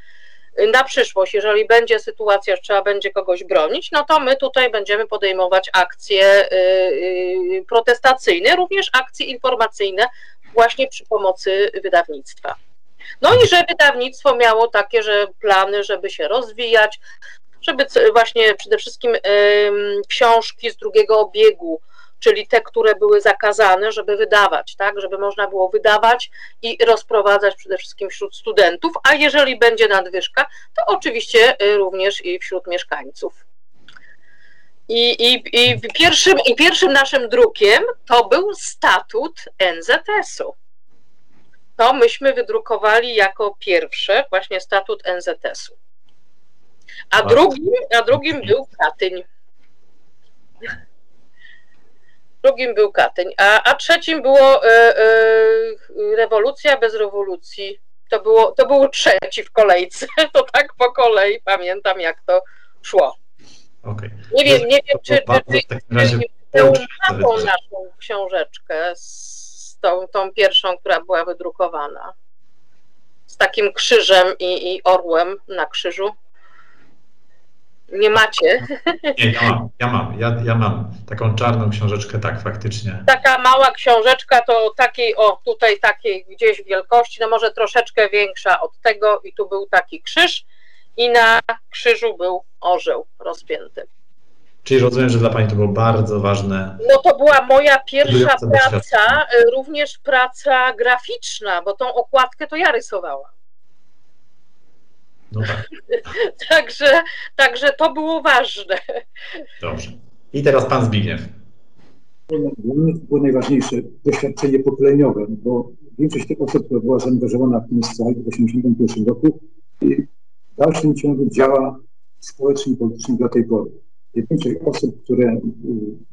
na przyszłość, jeżeli będzie sytuacja, że trzeba będzie kogoś bronić, no to my tutaj będziemy podejmować akcje protestacyjne, również akcje informacyjne właśnie przy pomocy wydawnictwa. No i że wydawnictwo miało takie, że plany, żeby się rozwijać, żeby właśnie przede wszystkim książki z drugiego obiegu, czyli te, które były zakazane, żeby wydawać, tak, żeby można było wydawać i rozprowadzać przede wszystkim wśród studentów, a jeżeli będzie nadwyżka, to oczywiście y, również i wśród mieszkańców. I, i, i, pierwszym, I pierwszym naszym drukiem to był statut NZS-u. To myśmy wydrukowali jako pierwsze właśnie statut NZS-u. A drugim, a drugim był Katyń. Drugim był Katyń, a, a trzecim było e, e, rewolucja bez rewolucji. To, było, to był trzeci w kolejce. To tak po kolei pamiętam, jak to szło. Okay. Nie wiem, nie wiem, czy, czy, czy, czy, czy naszą książeczkę z tą, tą pierwszą, która była wydrukowana. Z takim krzyżem i, i orłem na krzyżu. Nie macie? Nie, ja mam, ja mam, ja, ja mam taką czarną książeczkę, tak, faktycznie. Taka mała książeczka to takiej, o tutaj takiej gdzieś wielkości, no może troszeczkę większa od tego i tu był taki krzyż i na krzyżu był orzeł rozpięty. Czyli rozumiem, że dla Pani to było bardzo ważne. No to była moja pierwsza praca, y, również praca graficzna, bo tą okładkę to ja rysowałam. No tak. także, także to było ważne. Dobrze. I teraz Pan Zbigniew. Dla mnie to było najważniejsze doświadczenie pokoleniowe, bo większość tych osób, która była zaangażowana w ten strajk w 1981 roku, w dalszym ciągu działa społecznie i politycznie do tej pory. Większość osób, które y,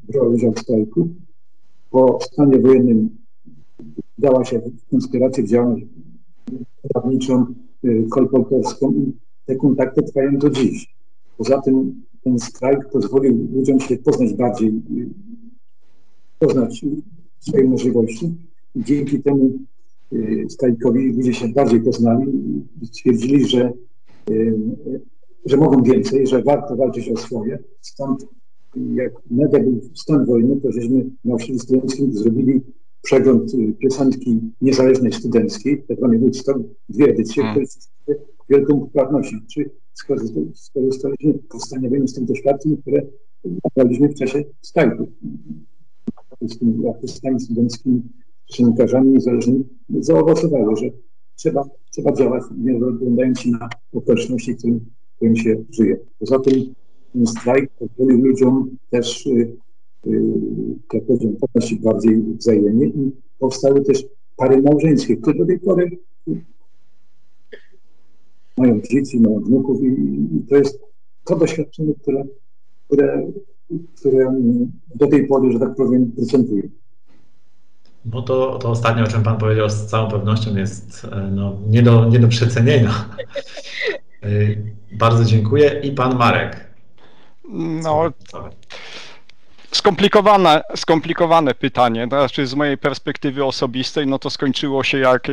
brały udział w strajku, po stanie wojennym dała się w konspirację, w działalność prawniczą, kolporterską i te kontakty trwają do dziś. Poza tym ten strajk pozwolił ludziom się poznać bardziej, y, poznać swoje możliwości. Dzięki temu strajkowi ludzie się bardziej poznali i stwierdzili, że że mogą więcej, że warto walczyć o swoje. Stąd jak Meda był stan wojny, to żeśmy na osiedlu studenckim zrobili przegląd y, piosenki niezależnej studenckiej, tak zwany Woodstock, dwie edycje, hmm. które wielką popularnością. Czy skorzystaliśmy powstaniałymi z tym doświadczeń, które nabraliśmy w czasie strajku. Z tymi artystami studenckimi, dziennikarzami niezależnymi zaowocowało, że trzeba, trzeba działać, nie oglądając się na okoliczności, którym którym się żyje. Poza tym ten strajk pozwolił ludziom też, y, tak powiem, podnosić bardziej wzajemnie i powstały też pary małżeńskie, które do tej pory mają dzieci, mają wnuków i, i to jest to doświadczenie, które, które, które do tej pory, że tak powiem, procentuje. Bo to, to ostatnie, o czym Pan powiedział, z całą pewnością jest e, no, nie, do, nie do przecenienia. Y, bardzo dziękuję. I pan Marek. No, Skomplikowane, skomplikowane pytanie. Znaczy z mojej perspektywy osobistej, no to skończyło się jak,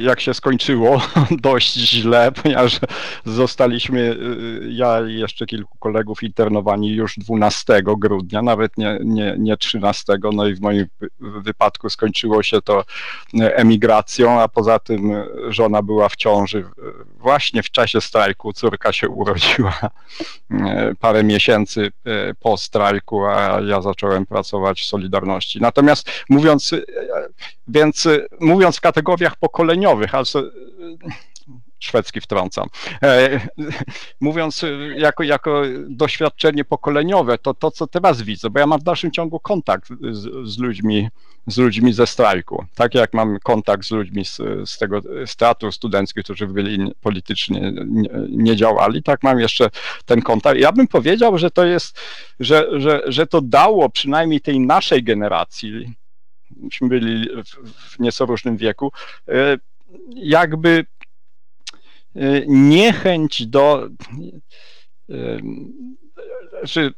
jak się skończyło, dość źle, ponieważ zostaliśmy, ja i jeszcze kilku kolegów internowani już 12 grudnia, nawet nie, nie, nie 13, no i w moim wypadku skończyło się to emigracją, a poza tym żona była w ciąży właśnie w czasie strajku, córka się urodziła parę miesięcy po strajku, a ja zacząłem pracować w Solidarności. Natomiast mówiąc, więc mówiąc w kategoriach pokoleniowych, also szwedzki wtrącam. E, mówiąc jako, jako doświadczenie pokoleniowe, to to, co teraz widzę, bo ja mam w dalszym ciągu kontakt z, z ludźmi, z ludźmi ze strajku. Tak jak mam kontakt z ludźmi z, z tego teatru studenckiego, którzy byli politycznie nie, nie, działali, tak mam jeszcze ten kontakt. Ja bym powiedział, że to jest, że, że, że to dało przynajmniej tej naszej generacji, myśmy byli w, w nieco różnym wieku, e, jakby e, niechęć do że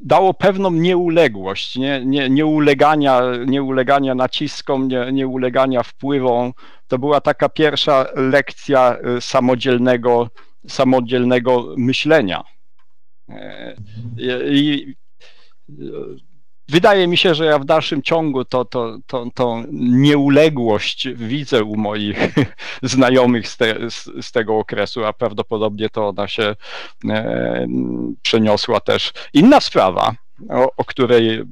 dało pewną nieuległość, nie, nie, nieulegania, nieulegania naciskom, nie, nieulegania wpływom. To była taka pierwsza lekcja y, samodzielnego, samodzielnego myślenia. E, I, wydaje mi się, że ja w dalszym ciągu to, to, to, to nieuległość widzę u moich znajomych z, te, z, z, tego okresu, a prawdopodobnie to ona się e, przeniosła też. Inna sprawa, o, o której e,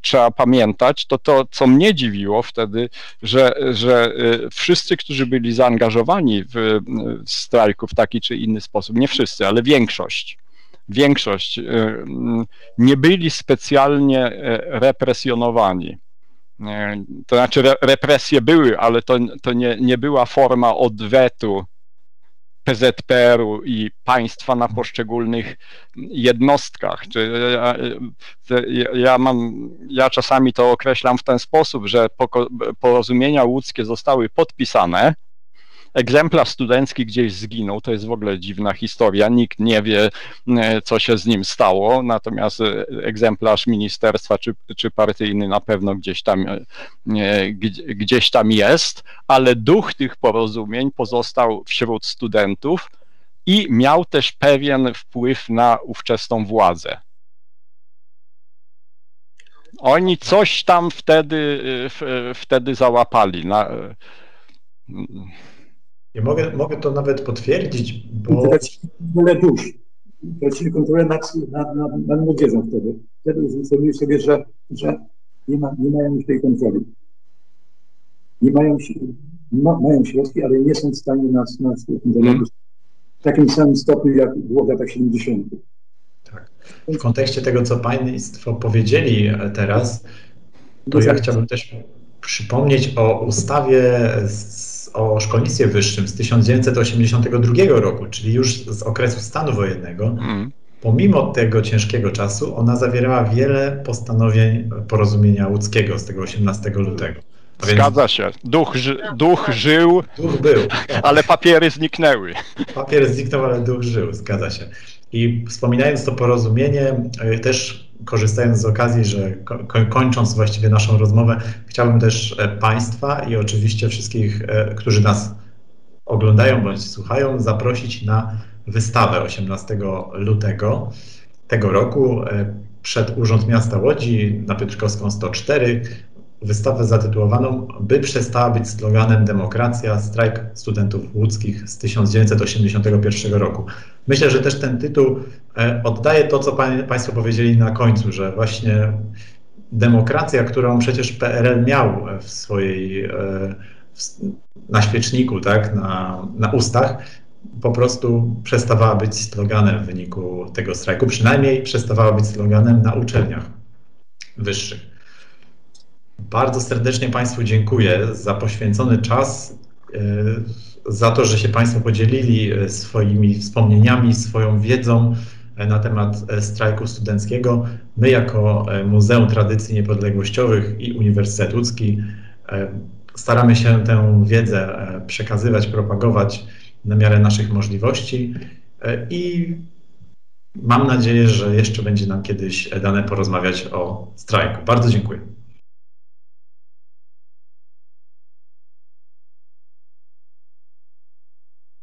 trzeba pamiętać, to to, co mnie dziwiło wtedy, że, że e, wszyscy, którzy byli zaangażowani w, w strajku w taki czy inny sposób, nie wszyscy, ale większość, większość y, mm, nie byli specjalnie e, represjonowani. E, to znaczy represje były, ale to, to nie, nie była forma odwetu PZPR-u i państwa na poszczególnych jednostkach. Ja, mam, ja czasami to określam w ten sposób, że porozumienia łódzkie zostały podpisane, egzemplarz studencki gdzieś zginął, to jest w ogóle dziwna historia, nikt nie wie, e, co się z nim stało, natomiast e, egzemplarz ministerstwa czy, czy partyjny na pewno gdzieś tam, e, gdzieś tam jest, ale duch tych porozumień pozostał wśród studentów i miał też pewien wpływ na ówczesną władzę. Oni coś tam wtedy, wtedy załapali. Na, ja mogę, mogę to nawet potwierdzić, bo... Kontrolę dusz. Tracili kontrolę nad, nad, nad, nad młodzieżą wtedy. Wtedy uświadomili sobie, że, że nie, ma, nie mają już tej kontroli. Nie mają, ma, mają środki, ale nie są w stanie nas, nas kontrolować w takim samym stopniu, jak było w latach 70. Tak. W kontekście tego, co Państwo powiedzieli teraz, to ja chciałbym też przypomnieć o ustawie z o szkolnictwie wyższym z 1982 roku, czyli już z okresu stanu wojennego, mm. pomimo tego ciężkiego czasu, ona zawierała wiele postanowień porozumienia łódzkiego z tego 18 lutego. Więc... Zgadza się. Duch, ży, duch żył, duch był, ale papiery zniknęły. Papiery zniknął, ale duch żył, zgadza się. I wspominając to porozumienie, e, też korzystając z okazji, że kończąc właściwie naszą rozmowę, chciałbym też e, Państwa i oczywiście wszystkich, e, którzy nas oglądają bądź słuchają, zaprosić na wystawę 18 lutego tego roku przed Urząd Miasta Łodzi na Piotrkowską 104 wystawę zatytułowaną By przestała być sloganem demokracja, strajk studentów łódzkich z 1981 roku. Myślę, że też ten tytuł e, oddaje to, co Państwo powiedzieli na końcu, że właśnie demokracja, którą przecież PRL miał w swojej, e, na świeczniku, tak, na, na ustach, po prostu przestawała być sloganem w wyniku tego strajku, przynajmniej przestawała być sloganem na uczelniach wyższych. Bardzo serdecznie Państwu dziękuję za poświęcony czas, e, za to, że się Państwo podzielili e, swoimi wspomnieniami, swoją wiedzą e, na temat strajku studenckiego. My jako Muzeum Tradycji Niepodległościowych i Uniwersytet Łódzki staramy się tę wiedzę przekazywać, propagować na miarę naszych możliwości i mam nadzieję, że jeszcze będzie nam kiedyś dane porozmawiać o strajku. Bardzo dziękuję.